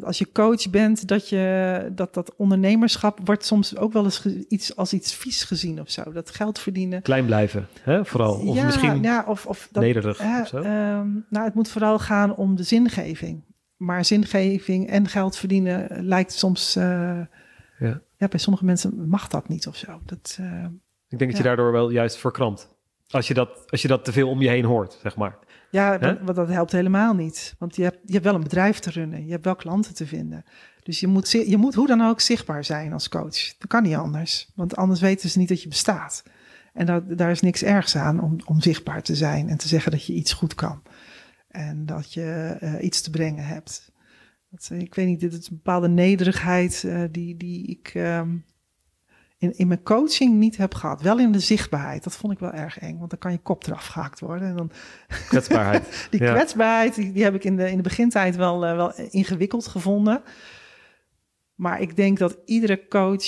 dat als je coach bent, dat, je, dat dat ondernemerschap wordt soms ook wel eens iets, als iets vies gezien of zo. Dat geld verdienen. klein blijven, hè, vooral. Of ja, misschien ja, of, of dat, nederig hè, of zo. ehm, nou, het moet vooral gaan om de zingeving. Maar zingeving en geld verdienen lijkt soms... eh, Ja. ja, bij sommige mensen mag dat niet of zo. Dat, eh, Ik denk dat je daardoor wel juist verkrampt. Als je, dat, als je dat te veel om je heen hoort, zeg maar. Ja, want, dat helpt helemaal niet. Want je hebt, je hebt wel een bedrijf te runnen. Je hebt wel klanten te vinden. Dus je moet, je moet hoe dan ook zichtbaar zijn als coach. Dat kan niet anders. Want anders weten ze niet dat je bestaat. En dat, daar is niks ergs aan om, om zichtbaar te zijn. En te zeggen dat je iets goed kan. En dat je eh, iets te brengen hebt. Dat, eh, ik weet niet, dit is een bepaalde nederigheid eh, die, die ik ehm, in, in mijn coaching niet heb gehad. Wel in de zichtbaarheid. Dat vond ik wel erg eng. Want dan kan je kop eraf gehakt worden. En dan Kwetsbaarheid. die Ja. kwetsbaarheid, die, die heb ik in de, in de begintijd wel, eh, wel ingewikkeld gevonden. Maar ik denk dat iedere coach,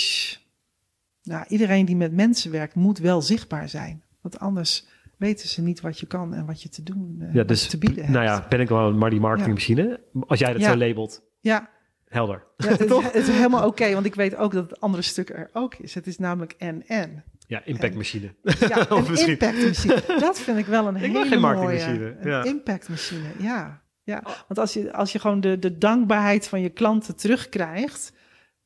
nou, iedereen die met mensen werkt, moet wel zichtbaar zijn. Want anders weten ze niet wat je kan en wat je te doen, eh, ja, dus, te bieden hebt. nou ja, ben ik wel maar die marketingmachine. Als jij dat Ja. zo labelt, Ja, helder. ja het, is, het is helemaal oké, want ik weet ook dat het andere stuk er ook is. Het is namelijk en-en. Ja, impactmachine. Ja, Of een misschien- impactmachine. Dat vind ik wel een Ik hele geen mooie. marketingmachine, Een ja. impactmachine, ja. ja. Want als je, als je gewoon de, de dankbaarheid van je klanten terugkrijgt,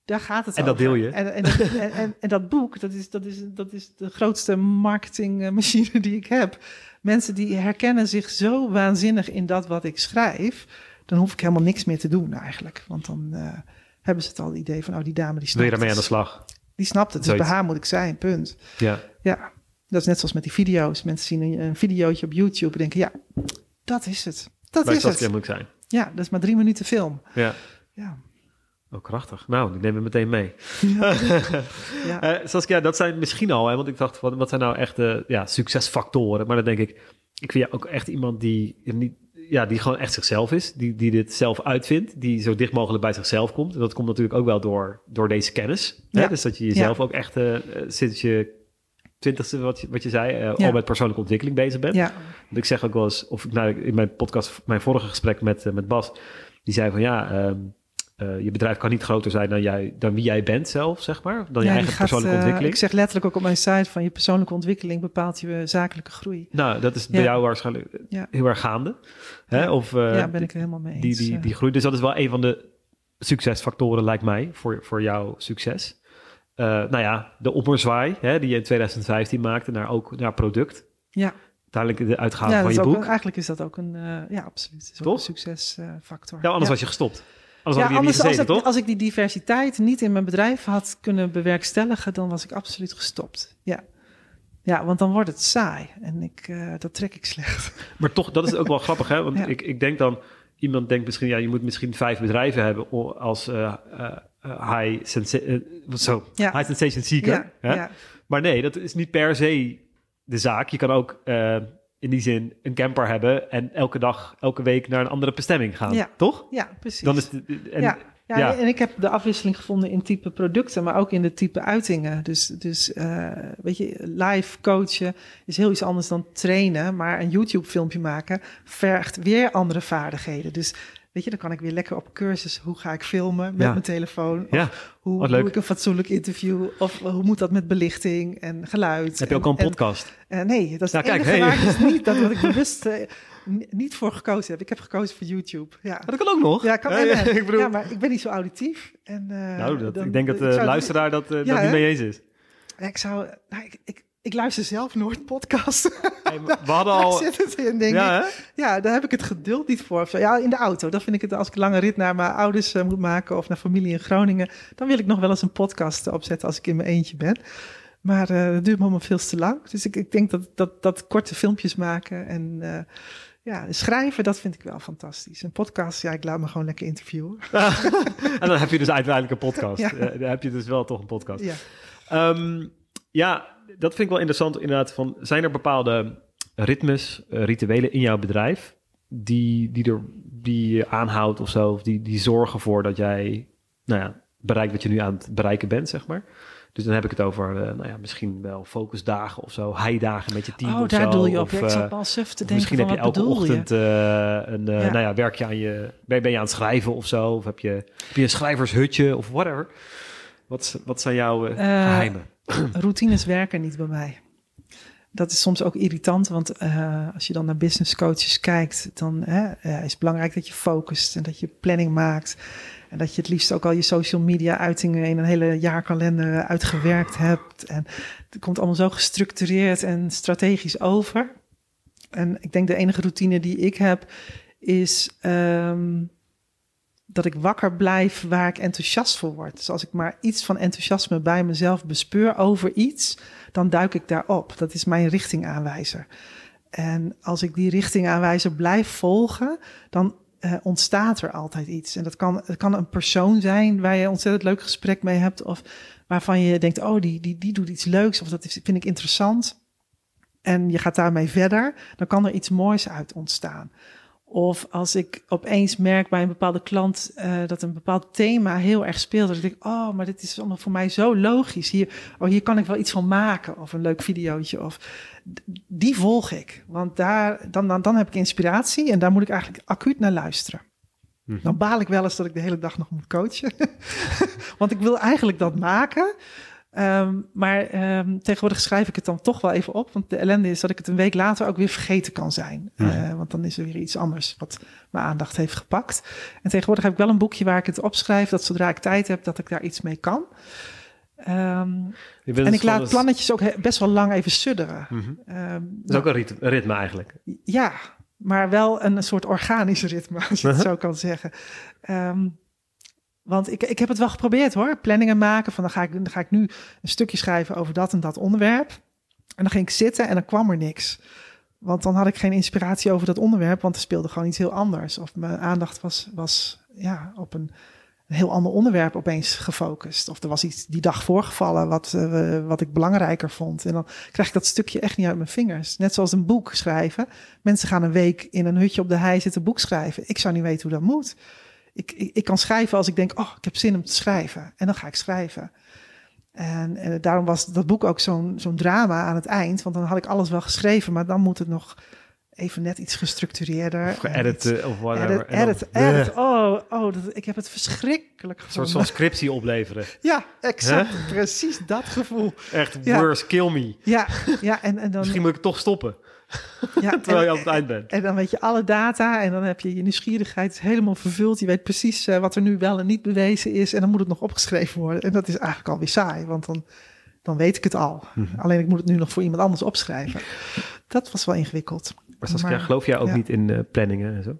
daar gaat het En dat over. deel je. En, en, en, en, en dat boek, dat is, dat, is, dat is de grootste marketingmachine die ik heb. Mensen die herkennen zich zo waanzinnig in dat wat ik schrijf, dan hoef ik helemaal niks meer te doen eigenlijk. Want dan eh, hebben ze het al het idee van, oh die dame die Wil snapt je daarmee aan het. de slag? Die snapt het, dus Zoiets. bij haar moet ik zijn, punt. Ja. Ja, dat is net zoals met die video's. Mensen zien een, een videootje op YouTube en denken, ja, dat is het. Dat is het. moet ik zijn. Ja, dat is maar drie minuten film. Ja. Ja, Oh, krachtig. Nou, die nemen we meteen mee. ja. Eh, Saskia, dat zijn misschien al, hè, want ik dacht, wat, wat zijn nou echt de ja, succesfactoren? Maar dan denk ik, ik vind jou ook echt iemand die, niet, ja, die gewoon echt zichzelf is, die, die dit zelf uitvindt, die zo dicht mogelijk bij zichzelf komt. En dat komt natuurlijk ook wel door, door deze kennis. Hè? Ja. Dus dat je jezelf ook echt eh, eh, sinds je twintigste, wat je, wat je zei, eh, Ja. al met persoonlijke ontwikkeling bezig bent. ja. Want ik zeg ook wel eens, of ik nou, in mijn podcast, mijn vorige gesprek met, met Bas, die zei van ja, ehm, eh, je bedrijf kan niet groter zijn dan, jij, dan wie jij bent zelf, zeg maar. Dan je Ja, die eigen gaat, persoonlijke eh, ontwikkeling. ik zeg letterlijk ook op mijn site van je persoonlijke ontwikkeling bepaalt je zakelijke groei. Nou, dat is Ja. bij jou waarschijnlijk Ja. heel erg gaande. Hè? Ja. Of, eh, ja, ben ik het helemaal mee eens. die, die, eh. die groei. Dus dat is wel een van de succesfactoren, lijkt mij, voor, voor jouw succes. Eh, nou ja, de opperzwaai hè, die je in 2015 maakte naar ook naar product. ja, Uiteindelijk de uitgave ja van je ook boek. een- eigenlijk is dat ook een, eh, ja, absoluut. Het is ook Toch? een succesfactor. ja, anders was je gestopt. Anders ja, anders, als, ik, toch? als ik die diversiteit niet in mijn bedrijf had kunnen bewerkstelligen, dan was ik absoluut gestopt. Ja, ja want dan wordt het saai en ik, eh, dat trek ik slecht. Maar toch, dat is ook wel grappig, hè? Want Ja. ik, ik denk dan, iemand denkt misschien, ja, je moet misschien vijf bedrijven hebben als eh, eh, high, sensa- zo, Ja. high sensation seeker. Ja, hè? Maar nee, dat is niet per se de zaak. Je kan ook in die zin een camper hebben en elke dag, elke week naar een andere bestemming gaan, Ja. toch? ja, precies. Dan is en, Ja. Ja, Ja. en ik heb de afwisseling gevonden in type producten, maar ook in de type uitingen. Dus, dus eh, weet je, live coachen is heel iets anders dan trainen, maar een YouTube-filmpje maken vergt weer andere vaardigheden. Dus weet je, dan kan ik weer lekker op cursus, hoe ga ik filmen met Ja. mijn telefoon? Of Ja, hoe wat doe leuk. ik een fatsoenlijk interview? Of hoe moet dat met belichting en geluid? heb je ook al een en- podcast? eh, nee, dat is het kijk, enige hey. waar ik dus niet, dat wat ik bewust eh, niet voor gekozen heb. Ik heb gekozen voor YouTube. Ja. dat kan ook nog. Ja, kan Ja, ja, ik bedoel- ja, maar ik ben niet zo auditief. En, eh, nou, dat, dan- ik denk dat de luisteraar dat, eh, dat niet mee eens is. Ik zou... Nou, ik, ik, ik luister zelf nooit podcasts. Hey, we hadden Daar al... zit het in, denk Ja, ik. hè? Ja, daar heb ik het geduld niet voor. Ja, in de auto. Dan vind ik het, als ik een lange rit naar mijn ouders eh, moet maken... of naar familie in Groningen... dan wil ik nog wel eens een podcast opzetten als ik in mijn eentje ben. Maar eh dat duurt me allemaal veel te lang. Dus ik, ik denk dat, dat, dat korte filmpjes maken en... eh, ja, schrijven, dat vind ik wel fantastisch. Een podcast, ja, ik laat me gewoon lekker interviewen. en dan heb je dus uiteindelijk een podcast. Ja. Dan heb je dus wel toch een podcast. Ja. Ehm, ja, dat vind ik wel interessant inderdaad. Van, zijn er bepaalde ritmes, eh, rituelen in jouw bedrijf... die, die, er, die je aanhoudt of zo... of die, die zorgen voor dat jij nou ja, bereikt wat je nu aan het bereiken bent, zeg maar... Dus dan heb ik het over, eh, nou ja, misschien wel focusdagen of zo, heidagen met je team Oh, of daar zo. doe je op. Of, Ja, ik eh, zat al suf te denken misschien van, heb je elke je? ochtend een, Ja. nou ja, werk je aan je, ben, ben je aan het schrijven of zo? Of heb je, heb je een schrijvershutje of whatever? Wat, wat zijn jouw Eh, geheimen? Routines werken niet bij mij. Dat is soms ook irritant, want eh, als je dan naar business coaches kijkt, dan hè, is het belangrijk dat je focust en dat je planning maakt. En dat je het liefst ook al je social media uitingen in een hele jaarkalender uitgewerkt hebt. En het komt allemaal zo gestructureerd en strategisch over. En ik denk de enige routine die ik heb is ehm, dat ik wakker blijf waar ik enthousiast voor word. Dus als ik maar iets van enthousiasme bij mezelf bespeur over iets, dan duik ik daarop. Dat is mijn richtingaanwijzer. En als ik die richtingaanwijzer blijf volgen, dan eh, ontstaat er altijd iets. En dat kan, het kan een persoon zijn waar je een ontzettend leuk gesprek mee hebt, of waarvan je denkt, oh, die, die, die doet iets leuks, of dat vind ik interessant. En je gaat daarmee verder, dan kan er iets moois uit ontstaan. Of als ik opeens merk bij een bepaalde klant eh, dat een bepaald thema heel erg speelt. Dat ik denk, oh, maar dit is allemaal voor mij zo logisch. Hier, oh, hier kan ik wel iets van maken. Of een leuk videootje. Of, die volg ik. Want daar, dan, dan, dan heb ik inspiratie en daar moet ik eigenlijk acuut naar luisteren. Mhm. Dan baal ik wel eens dat ik de hele dag nog moet coachen. Want ik wil eigenlijk dat maken. Ehm, maar ehm, tegenwoordig schrijf ik het dan toch wel even op. Want de ellende is dat ik het een week later ook weer vergeten kan zijn. Eh, want dan is er weer iets anders wat mijn aandacht heeft gepakt. En tegenwoordig heb ik wel een boekje waar ik het opschrijf. Dat zodra ik tijd heb, dat ik daar iets mee kan. Ehm, en dus ik gewoon laat eens- plannetjes ook best wel lang even sudderen. Mhm. Dat is ook een rit- een ritme eigenlijk. ja, maar wel een soort organisch ritme, als je het Uh-huh. zo kan zeggen. Want ik, ik heb het wel geprobeerd hoor. Planningen maken. Van dan ga, ik, dan ga ik nu een stukje schrijven over dat en dat onderwerp. En dan ging ik zitten en dan kwam er niks. Want dan had ik geen inspiratie over dat onderwerp, want er speelde gewoon iets heel anders. Of mijn aandacht was, was ja, op een, een heel ander onderwerp opeens gefocust. Of er was iets die dag voorgevallen wat, eh, wat ik belangrijker vond. En dan krijg ik dat stukje echt niet uit mijn vingers. Net zoals een boek schrijven. Mensen gaan een week in een hutje op de hei zitten boek schrijven. Ik zou niet weten hoe dat moet. Ik, ik, ik kan schrijven als ik denk, oh, ik heb zin om te schrijven. En dan ga ik schrijven. En, eh, daarom was dat boek ook zo'n zo'n drama aan het eind. Want dan had ik alles wel geschreven, maar dan moet het nog even net iets gestructureerder. Of geëdit eh, of whatever. Edit, edit, edit. Oh, oh dat, ik heb het verschrikkelijk Een soort gevonden. van scriptie opleveren. Ja, exact. Precies dat gevoel. Echt, Ja. worst, kill me. Ja, ja en, en dan... Misschien moet ik toch stoppen, ja, terwijl en- je aan het eind bent. En dan weet je alle data en dan heb je je nieuwsgierigheid helemaal vervuld. Je weet precies eh, wat er nu wel en niet bewezen is. En dan moet het nog opgeschreven worden. En dat is eigenlijk alweer saai, want dan, dan weet ik het al. Mhm. Alleen ik moet het nu nog voor iemand anders opschrijven. Dat was wel ingewikkeld. Maar Saskia, geloof jij ook ja. niet in eh, planningen en zo?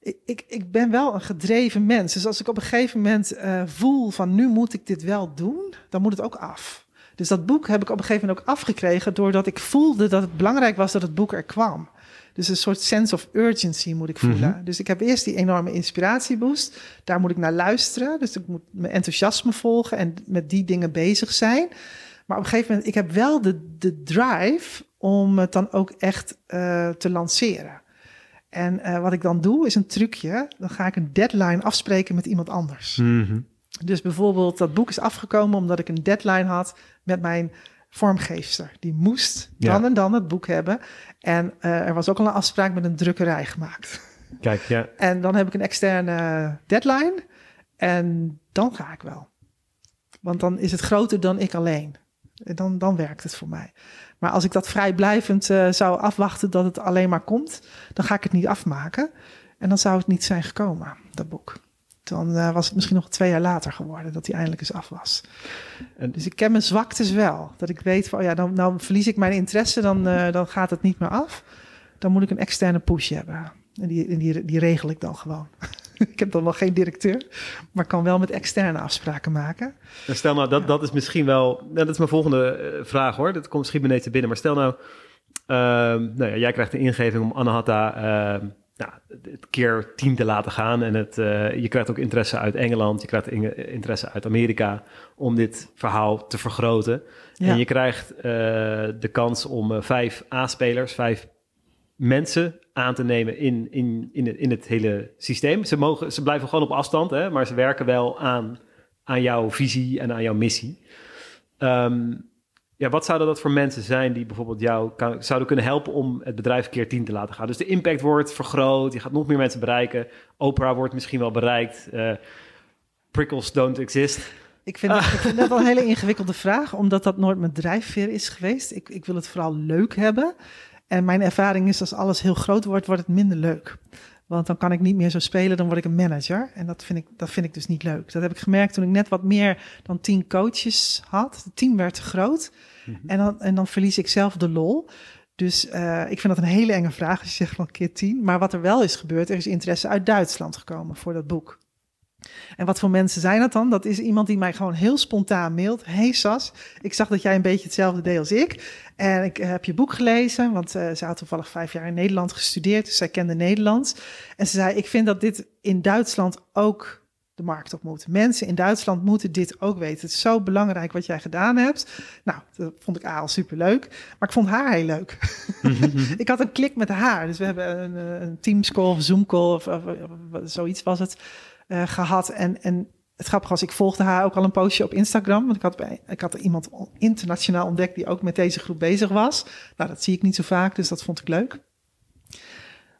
Ik, ik, ik ben wel een gedreven mens. Dus als ik op een gegeven moment eh, voel van nu moet ik dit wel doen, dan moet het ook af. Dus dat boek heb ik op een gegeven moment ook afgekregen doordat ik voelde dat het belangrijk was dat het boek er kwam. Dus een soort sense of urgency moet ik voelen. Mhm. Dus ik heb eerst die enorme inspiratieboost. Daar moet ik naar luisteren. Dus ik moet mijn enthousiasme volgen en met die dingen bezig zijn. Maar op een gegeven moment, ik heb wel de, de drive om het dan ook echt eh, te lanceren. En eh, wat ik dan doe is een trucje. Dan ga ik een deadline afspreken met iemand anders. Mhm. Dus bijvoorbeeld dat boek is afgekomen omdat ik een deadline had met mijn vormgeefster. Die moest dan Ja. en dan het boek hebben. En eh, er was ook al een afspraak met een drukkerij gemaakt. Kijk, ja. En dan heb ik een externe deadline. En dan ga ik wel. Want dan is het groter dan ik alleen. En Dan, dan werkt het voor mij. Maar als ik dat vrijblijvend eh, zou afwachten dat het alleen maar komt, dan ga ik het niet afmaken. En dan zou het niet zijn gekomen, dat boek. Dan eh, was het misschien nog twee jaar later geworden dat hij eindelijk eens af was. En- dus ik ken mijn zwaktes wel. Dat ik weet van, oh ja, dan, nou verlies ik mijn interesse, dan, eh, dan gaat het niet meer af. Dan moet ik een externe push hebben. En die, en die, die regel ik dan gewoon. ik heb dan nog geen directeur, maar kan wel met externe afspraken maken. En stel nou, dat, dat is misschien wel... nou, dat is mijn volgende eh, vraag hoor. Dat komt misschien beneden te binnen. Maar stel nou, ehm, nou ja, jij krijgt de ingeving om Anahata ehm nou, het keer tien te laten gaan. En het, eh, je krijgt ook interesse uit Engeland. Je krijgt in- interesse uit Amerika om dit verhaal te vergroten. Ja. En je krijgt eh, de kans om eh, vijf A-spelers, vijf mensen aan te nemen in, in, in, het, in het hele systeem. Ze, mogen, ze blijven gewoon op afstand, hè, maar ze werken wel aan, aan jouw visie en aan jouw missie. Ehm, ja, wat zouden dat voor mensen zijn die bijvoorbeeld jou zouden kunnen helpen om het bedrijf keer 10 te laten gaan? Dus de impact wordt vergroot, je gaat nog meer mensen bereiken. Oprah wordt misschien wel bereikt. eh, prickles don't exist. Ik vind, dat wel een hele ingewikkelde vraag, omdat dat nooit mijn drijfveer is geweest. Ik, ik wil het vooral leuk hebben. En mijn ervaring is als alles heel groot wordt, wordt het minder leuk. Want dan kan ik niet meer zo spelen, dan word ik een manager. En dat vind ik, dat vind ik dus niet leuk. Dat heb ik gemerkt toen ik net wat meer dan tien coaches had. Het team werd te groot. en, dan, en dan verlies ik zelf de lol. Dus eh, ik vind dat een hele enge vraag als je zegt van keer tien. Maar wat er wel is gebeurd, er is interesse uit Duitsland gekomen voor dat boek. En wat voor mensen zijn dat dan? Dat is iemand die mij gewoon heel spontaan mailt. Hey Sas, ik zag dat jij een beetje hetzelfde deed als ik. En ik heb je boek gelezen, want eh, ze had toevallig vijf jaar in Nederland gestudeerd. Dus zij kende Nederlands. En ze zei, ik vind dat dit in Duitsland ook de markt op moet. Mensen in Duitsland moeten dit ook weten. Het is zo belangrijk wat jij gedaan hebt. Nou, dat vond ik A al superleuk. Maar ik vond haar heel leuk. ik had een klik met haar. Dus we hebben een, eh, een Teams call of Zoom call of, of- of zoiets was het eh, gehad. En, en het grappige was, ik volgde haar ook al een postje op Instagram. Want ik had, ik had iemand internationaal ontdekt die ook met deze groep bezig was. Nou, dat zie ik niet zo vaak, dus dat vond ik leuk.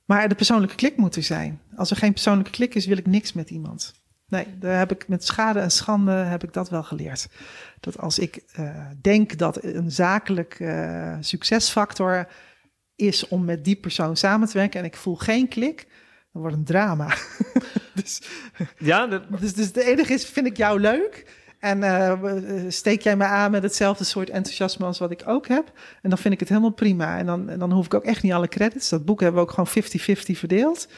Maar de persoonlijke klik moet er zijn. Als er geen persoonlijke klik is, wil ik niks met iemand. Nee, daar heb ik met schade en schande heb ik dat wel geleerd. Dat als ik eh, denk dat een zakelijk eh, succesfactor is om met die persoon samen te werken en ik voel geen klik, dan wordt een drama. dus, Ja, dat, dus, dus de enige is, vind ik jou leuk? En eh, steek jij me aan met hetzelfde soort enthousiasme als wat ik ook heb? En dan vind ik het helemaal prima. En dan, en dan hoef ik ook echt niet alle credits. Dat boek hebben we ook gewoon 50-50 verdeeld.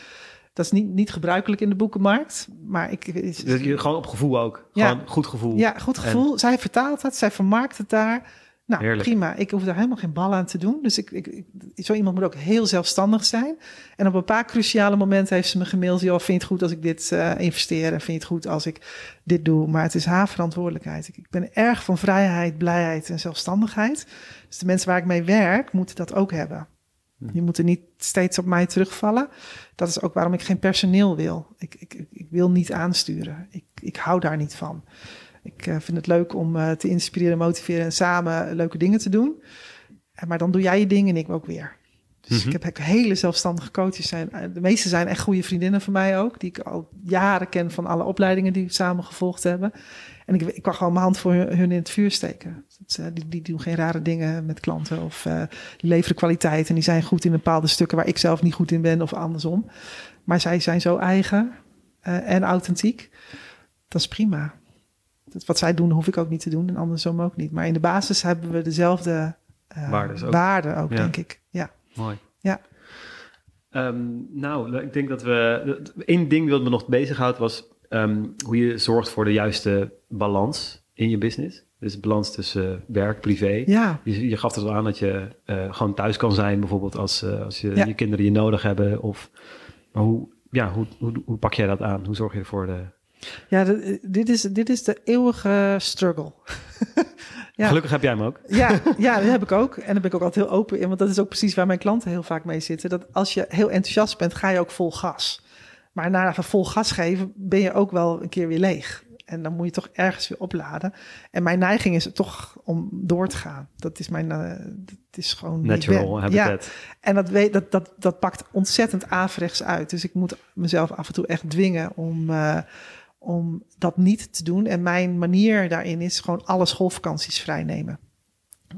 Dat is niet, niet gebruikelijk in de boekenmarkt. Maar ik, is, je gewoon op gevoel ook. Ja. Gewoon goed gevoel. ja, goed gevoel. Zij vertaalt het, zij vermarkt het daar. Nou, Heerlijk. prima. Ik hoef daar helemaal geen bal aan te doen. Dus ik, ik, ik- zo iemand moet ook heel zelfstandig zijn. En op een paar cruciale momenten heeft ze me gemaild... joh, vind je het goed als ik dit eh, investeer? En vind je het goed als ik dit doe? Maar het is haar verantwoordelijkheid. Ik, ik ben erg van vrijheid, blijheid en zelfstandigheid. Dus de mensen waar ik mee werk, moeten dat ook hebben. Je moet er niet steeds op mij terugvallen. Dat is ook waarom ik geen personeel wil. Ik, ik, ik- ik wil niet aansturen. Ik, ik hou daar niet van. Ik eh, vind het leuk om eh, te inspireren, motiveren en samen leuke dingen te doen. Eh, Maar dan doe jij je ding en ik ook weer. Dus ik heb ook hele zelfstandige coaches. Zijn, de meeste zijn echt goede vriendinnen van mij ook. Die ik al jaren ken van alle opleidingen die we samen gevolgd hebben. En ik, ik kan gewoon mijn hand voor hun, hun in het vuur steken. Die, die doen geen rare dingen met klanten. Of die leveren kwaliteit. En die zijn goed in bepaalde stukken waar ik zelf niet goed in ben. Of andersom. Maar zij zijn zo eigen en authentiek. Dat is prima. Dat, wat zij doen, hoef ik ook niet te doen. En andersom ook niet. Maar in de basis hebben we dezelfde eh, ook. waarden ook, Ja. denk ik. Ja. Mooi. Ja. Ehm, nou, ik denk dat we... één ding wat me nog bezighoudt was ehm, hoe je zorgt voor de juiste balans in je business. Dus balans tussen werk, privé. ja. Je, je gaf het al aan dat je eh, gewoon thuis kan zijn, bijvoorbeeld als, eh, als je, Ja. je kinderen je nodig hebben. Of, maar hoe, ja, hoe, hoe, hoe pak jij dat aan? Hoe zorg je ervoor de... Ja, de- dit, is, dit is de eeuwige struggle. Ja. Gelukkig heb jij hem ook. Ja, ja, dat heb ik ook. En daar ben ik ook altijd heel open in. Want dat is ook precies waar mijn klanten heel vaak mee zitten. Dat als je heel enthousiast bent, ga je ook vol gas. Maar na vol gas geven, ben je ook wel een keer weer leeg. En dan moet je toch ergens weer opladen. En mijn neiging is toch om door te gaan. Dat is mijn, uh, dat is gewoon natural habitat. Ja. En dat, weet, dat, dat, dat pakt ontzettend averechts uit. Dus ik moet mezelf af en toe echt dwingen om, uh, om dat niet te doen. En mijn manier daarin is gewoon alle schoolvakanties vrijnemen.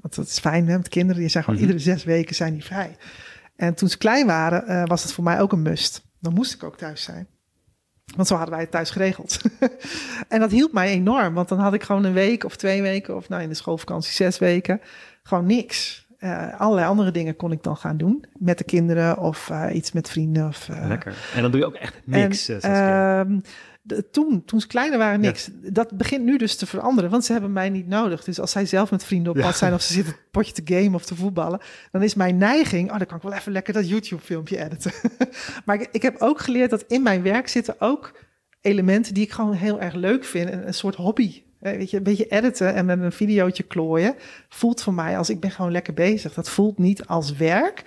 Want dat is fijn hè, met kinderen. Die zijn gewoon mm -hmm. iedere zes weken zijn die vrij. En toen ze klein waren, uh, was het voor mij ook een must. Dan moest ik ook thuis zijn. Want zo hadden wij het thuis geregeld. en dat hielp mij enorm. Want dan had ik gewoon een week of twee weken, of nou in de schoolvakantie zes weken, gewoon niks. Uh, allerlei andere dingen kon ik dan gaan doen. Met de kinderen of uh, iets met vrienden. Of, uh, Lekker. En dan doe je ook echt niks. En, de, toen, toen ze kleiner waren, niks. Ja. Dat begint nu dus te veranderen, want ze hebben mij niet nodig. Dus als zij zelf met vrienden op pad zijn of ze zitten het potje te gamen of te voetballen, dan is mijn neiging, oh, dan kan ik wel even lekker dat YouTube-filmpje editen. maar ik, ik heb ook geleerd dat in mijn werk zitten ook elementen die ik gewoon heel erg leuk vind. Een, een soort hobby. Weet je, een beetje editen en met een videootje klooien voelt voor mij als ik ben gewoon lekker bezig. Dat voelt niet als werk.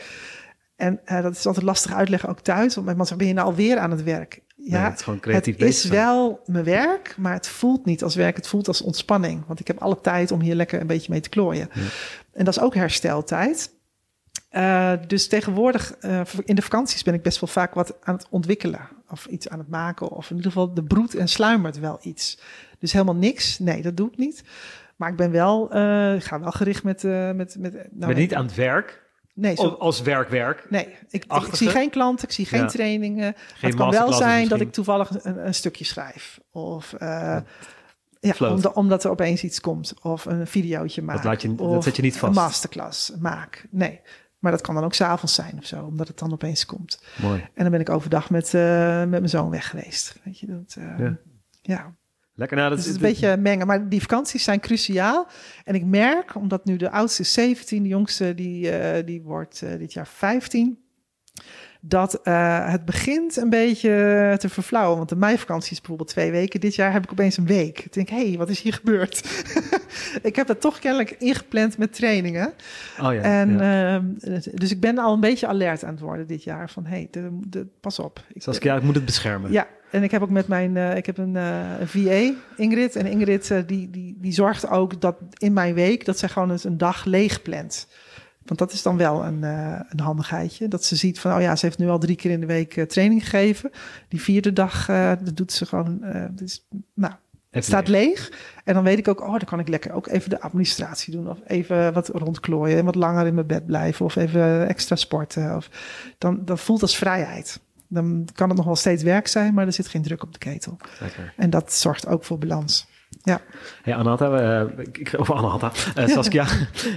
En uh, dat is altijd lastig uitleggen, ook thuis. Want mijn man zegt, ben je nou alweer aan het werk? Ja, nee, het is, gewoon creatief het is wel mijn werk, maar het voelt niet als werk. Het voelt als ontspanning. Want ik heb alle tijd om hier lekker een beetje mee te klooien. Ja. En dat is ook hersteltijd. Uh, dus tegenwoordig, uh, in de vakanties ben ik best wel vaak wat aan het ontwikkelen. Of iets aan het maken. Of in ieder geval de broed en sluimert wel iets. Dus helemaal niks. Nee, dat doe ik niet. Maar ik ben wel, uh, ik ga wel gericht met... met, met nou, ben niet aan het werk? Nee, zo, als werk-werk? Nee, ik, ik, zie geen klanten, ik zie geen ja. trainingen. Geen het kan wel zijn misschien. dat ik toevallig een, een stukje schrijf. Of uh, ja, omdat er opeens iets komt. Of een videootje maak. Dat, laat je, dat zet je niet vast. Een masterclass maak. Nee, maar dat kan dan ook s'avonds zijn of zo. Omdat het dan opeens komt. Mooi. En dan ben ik overdag met, uh, met mijn zoon weg geweest. Weet je, dat... Uh, ja. ja. Lekker, nou, dat dus het is een beetje mengen. Maar die vakanties zijn cruciaal. En ik merk, omdat nu de oudste is 17, de jongste die, uh, die wordt uh, dit jaar 15, dat uh, het begint een beetje te verflauwen. Want de meivakantie is bijvoorbeeld twee weken. Dit jaar heb ik opeens een week. Ik denk, hé, hey, wat is hier gebeurd? ik heb dat toch kennelijk ingepland met trainingen. Oh ja, en, ja. dus ik ben al een beetje alert aan het worden dit jaar. Van, hé, hey, pas op. Ik, ja, ik moet het beschermen. Ja, en ik heb ook met mijn, uh, ik heb een, uh, een VA, Ingrid. En Ingrid uh, die, die, die zorgt ook dat in mijn week, dat zij gewoon eens een dag leeg plant. Want dat is dan wel een, een handigheidje. Dat ze ziet van, oh ja, ze heeft nu al drie keer in de week training gegeven. Die vierde dag, dat doet ze gewoon, dus, nou, het staat leeg. En dan weet ik ook, oh, dan kan ik lekker ook even de administratie doen. Of even wat rondklooien en wat langer in mijn bed blijven. Of even extra sporten. Of, dan, dat voelt als vrijheid dan kan het nog wel steeds werk zijn, maar er zit geen druk op de ketel. Lekker. En dat zorgt ook voor balans. Ja. Hey Anata, uh, ik, of Anata, uh, Saskia,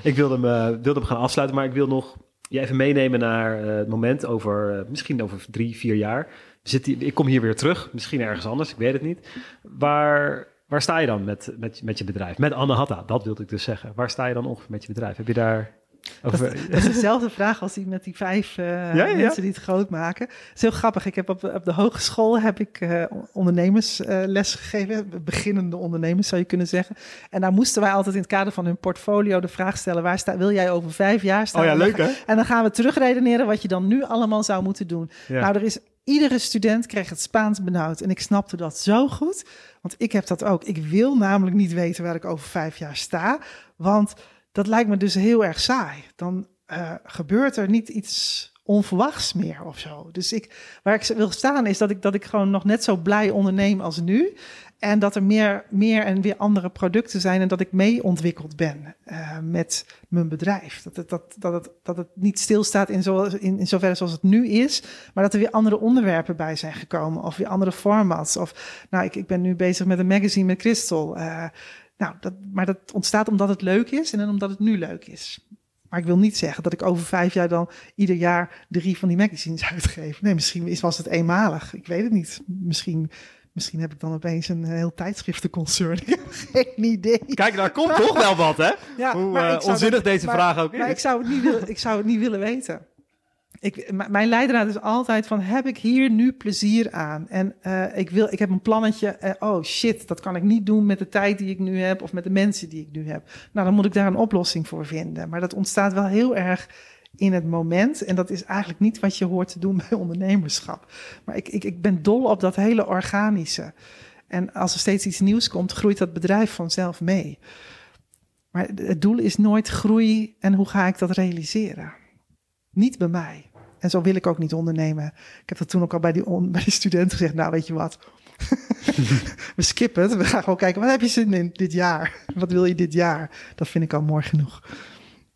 ik wilde hem, uh, wilde hem gaan afsluiten, maar ik wil nog je even meenemen naar het moment over, misschien over drie, vier jaar. Zit ik kom hier weer terug, misschien ergens anders, ik weet het niet. Waar, waar sta je dan met, met, met je bedrijf? Met Anahata, dat wilde ik dus zeggen. Waar sta je dan ongeveer met je bedrijf? Heb je daar dat, dat, is dezelfde vraag als die met die vijf uh, ja, ja. mensen die het groot maken. Het is heel grappig. Ik heb op, op de hogeschool heb ik uh, ondernemersles uh, gegeven. Beginnende ondernemers zou je kunnen zeggen. En daar moesten wij altijd in het kader van hun portfolio de vraag stellen: waar sta, wil jij over vijf jaar staan? Oh ja, leuk hè? En dan gaan we terugredeneren wat je dan nu allemaal zou moeten doen. Nou, er is iedere student kreeg het Spaans benauwd. En ik snapte dat zo goed. Want ik heb dat ook. Ik wil namelijk niet weten waar ik over vijf jaar sta. Want dat lijkt me dus heel erg saai. Dan uh, gebeurt er niet iets onverwachts meer of zo. Dus ik, waar ik wil staan is dat ik, dat ik gewoon nog net zo blij onderneem als nu. En dat er meer, meer en weer andere producten zijn en dat ik mee ontwikkeld ben uh, met mijn bedrijf. Dat het, dat, dat, het, dat het niet stilstaat in, zo, in, zoverre zoals het nu is, maar dat er weer andere onderwerpen bij zijn gekomen of weer andere formats. Of nou, ik, ik ben nu bezig met een magazine met Crystal. Uh, nou, dat, maar dat ontstaat omdat het leuk is en omdat het nu leuk is. Maar ik wil niet zeggen dat ik over vijf jaar dan ieder jaar drie van die magazines uitgeef. Nee, misschien was het eenmalig. Ik weet het niet. Misschien, misschien heb ik dan opeens een heel tijdschriftenconcern. Geen idee. Kijk, daar komt toch wel wat, hè? Ja, Hoe uh, onzinnig dat, deze maar, vraag ook is. Maar ik zou, het niet ik zou het niet willen weten. Ik, mijn leidraad is altijd van, heb ik hier nu plezier aan? En uh, ik, wil, ik heb een plannetje, uh, oh shit, dat kan ik niet doen met de tijd die ik nu heb of met de mensen die ik nu heb. Nou, dan moet ik daar een oplossing voor vinden. Maar dat ontstaat wel heel erg in het moment. En dat is eigenlijk niet wat je hoort te doen bij ondernemerschap. Maar ik, ik, ik ben dol op dat hele organische. En als er steeds iets nieuws komt, groeit dat bedrijf vanzelf mee. Maar het doel is nooit groei en hoe ga ik dat realiseren? Niet bij mij. En zo wil ik ook niet ondernemen. Ik heb dat toen ook al bij die, bij die studenten gezegd. Nou, weet je wat? we skippen het. We gaan gewoon kijken. Wat heb je zin in dit jaar? Wat wil je dit jaar? Dat vind ik al mooi genoeg.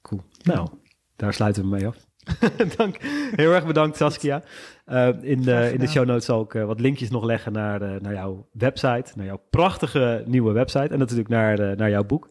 Cool. Nou, daar sluiten we mee af. Dank. Heel erg bedankt, Saskia. Uh, in, de, in de show notes zal ik uh, wat linkjes nog leggen naar, de, naar jouw website, naar jouw prachtige nieuwe website en natuurlijk naar, de, naar jouw boek.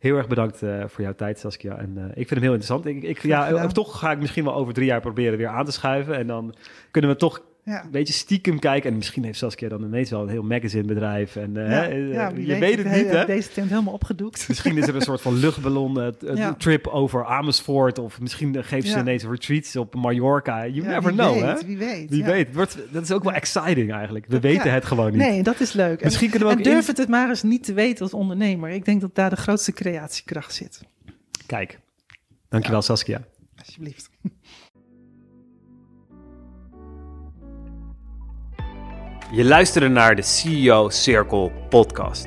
Heel erg bedankt uh, voor jouw tijd, Saskia. En ik vind hem heel interessant. Ik, ik ja, toch ga ik misschien wel over drie jaar proberen weer aan te schuiven. En dan kunnen we toch ja. een beetje stiekem kijken. En misschien heeft Saskia dan ineens wel een heel magazinebedrijf. En uh, ja, ja, je weet, het niet, hè? Deze tent helemaal opgedoekt. Misschien is er een soort van luchtballon uh, trip over Amersfoort. Of misschien geeft ze ineens retreats op Mallorca. You never know, weet, hè? Wie weet. Wie weet. Wordt, dat is ook wel exciting eigenlijk. We weten het gewoon niet. Nee, dat is leuk. Misschien en, kunnen we ook en durf het het maar eens niet te weten als ondernemer. Ik denk dat daar de grootste creatiekracht zit. Kijk. Dankjewel, Saskia. Alsjeblieft. Je luisterde naar de CEO Circle podcast.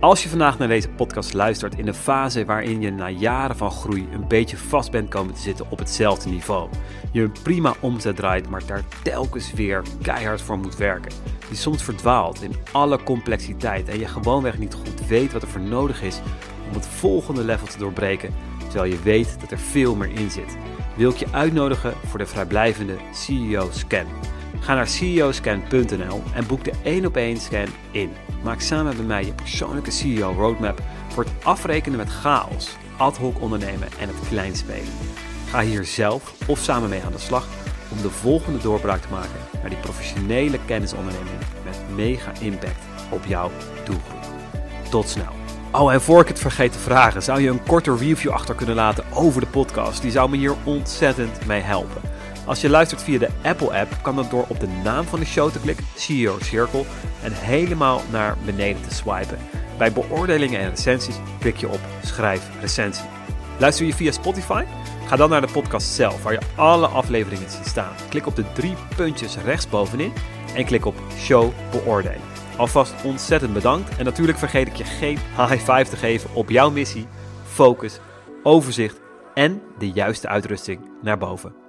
Als je vandaag naar deze podcast luistert in een fase waarin je na jaren van groei een beetje vast bent komen te zitten op hetzelfde niveau, je een prima omzet draait, maar daar telkens weer keihard voor moet werken, die soms verdwaalt in alle complexiteit en je gewoonweg niet goed weet wat er voor nodig is om het volgende level te doorbreken, terwijl je weet dat er veel meer in zit, wil ik je uitnodigen voor de vrijblijvende CEO Scan. Ga naar ceoscan.nl en boek de 1 op 1 scan in. Maak samen met mij je persoonlijke CEO roadmap voor het afrekenen met chaos, ad hoc ondernemen en het kleinspelen. Ga hier zelf of samen mee aan de slag om de volgende doorbraak te maken naar die professionele kennisonderneming met mega impact op jouw doelgroep. Tot snel. Oh, en voor ik het vergeet te vragen, zou je een korte review achter kunnen laten over de podcast? Die zou me hier ontzettend mee helpen. Als je luistert via de Apple-app, kan dat door op de naam van de show te klikken, CEO Circle, en helemaal naar beneden te swipen. Bij beoordelingen en recensies klik je op Schrijf recensie. Luister je via Spotify? Ga dan naar de podcast zelf, waar je alle afleveringen ziet staan. Klik op de drie puntjes rechtsbovenin en klik op Show beoordelen. Alvast ontzettend bedankt en natuurlijk vergeet ik je geen high five te geven op jouw missie, focus, overzicht en de juiste uitrusting naar boven.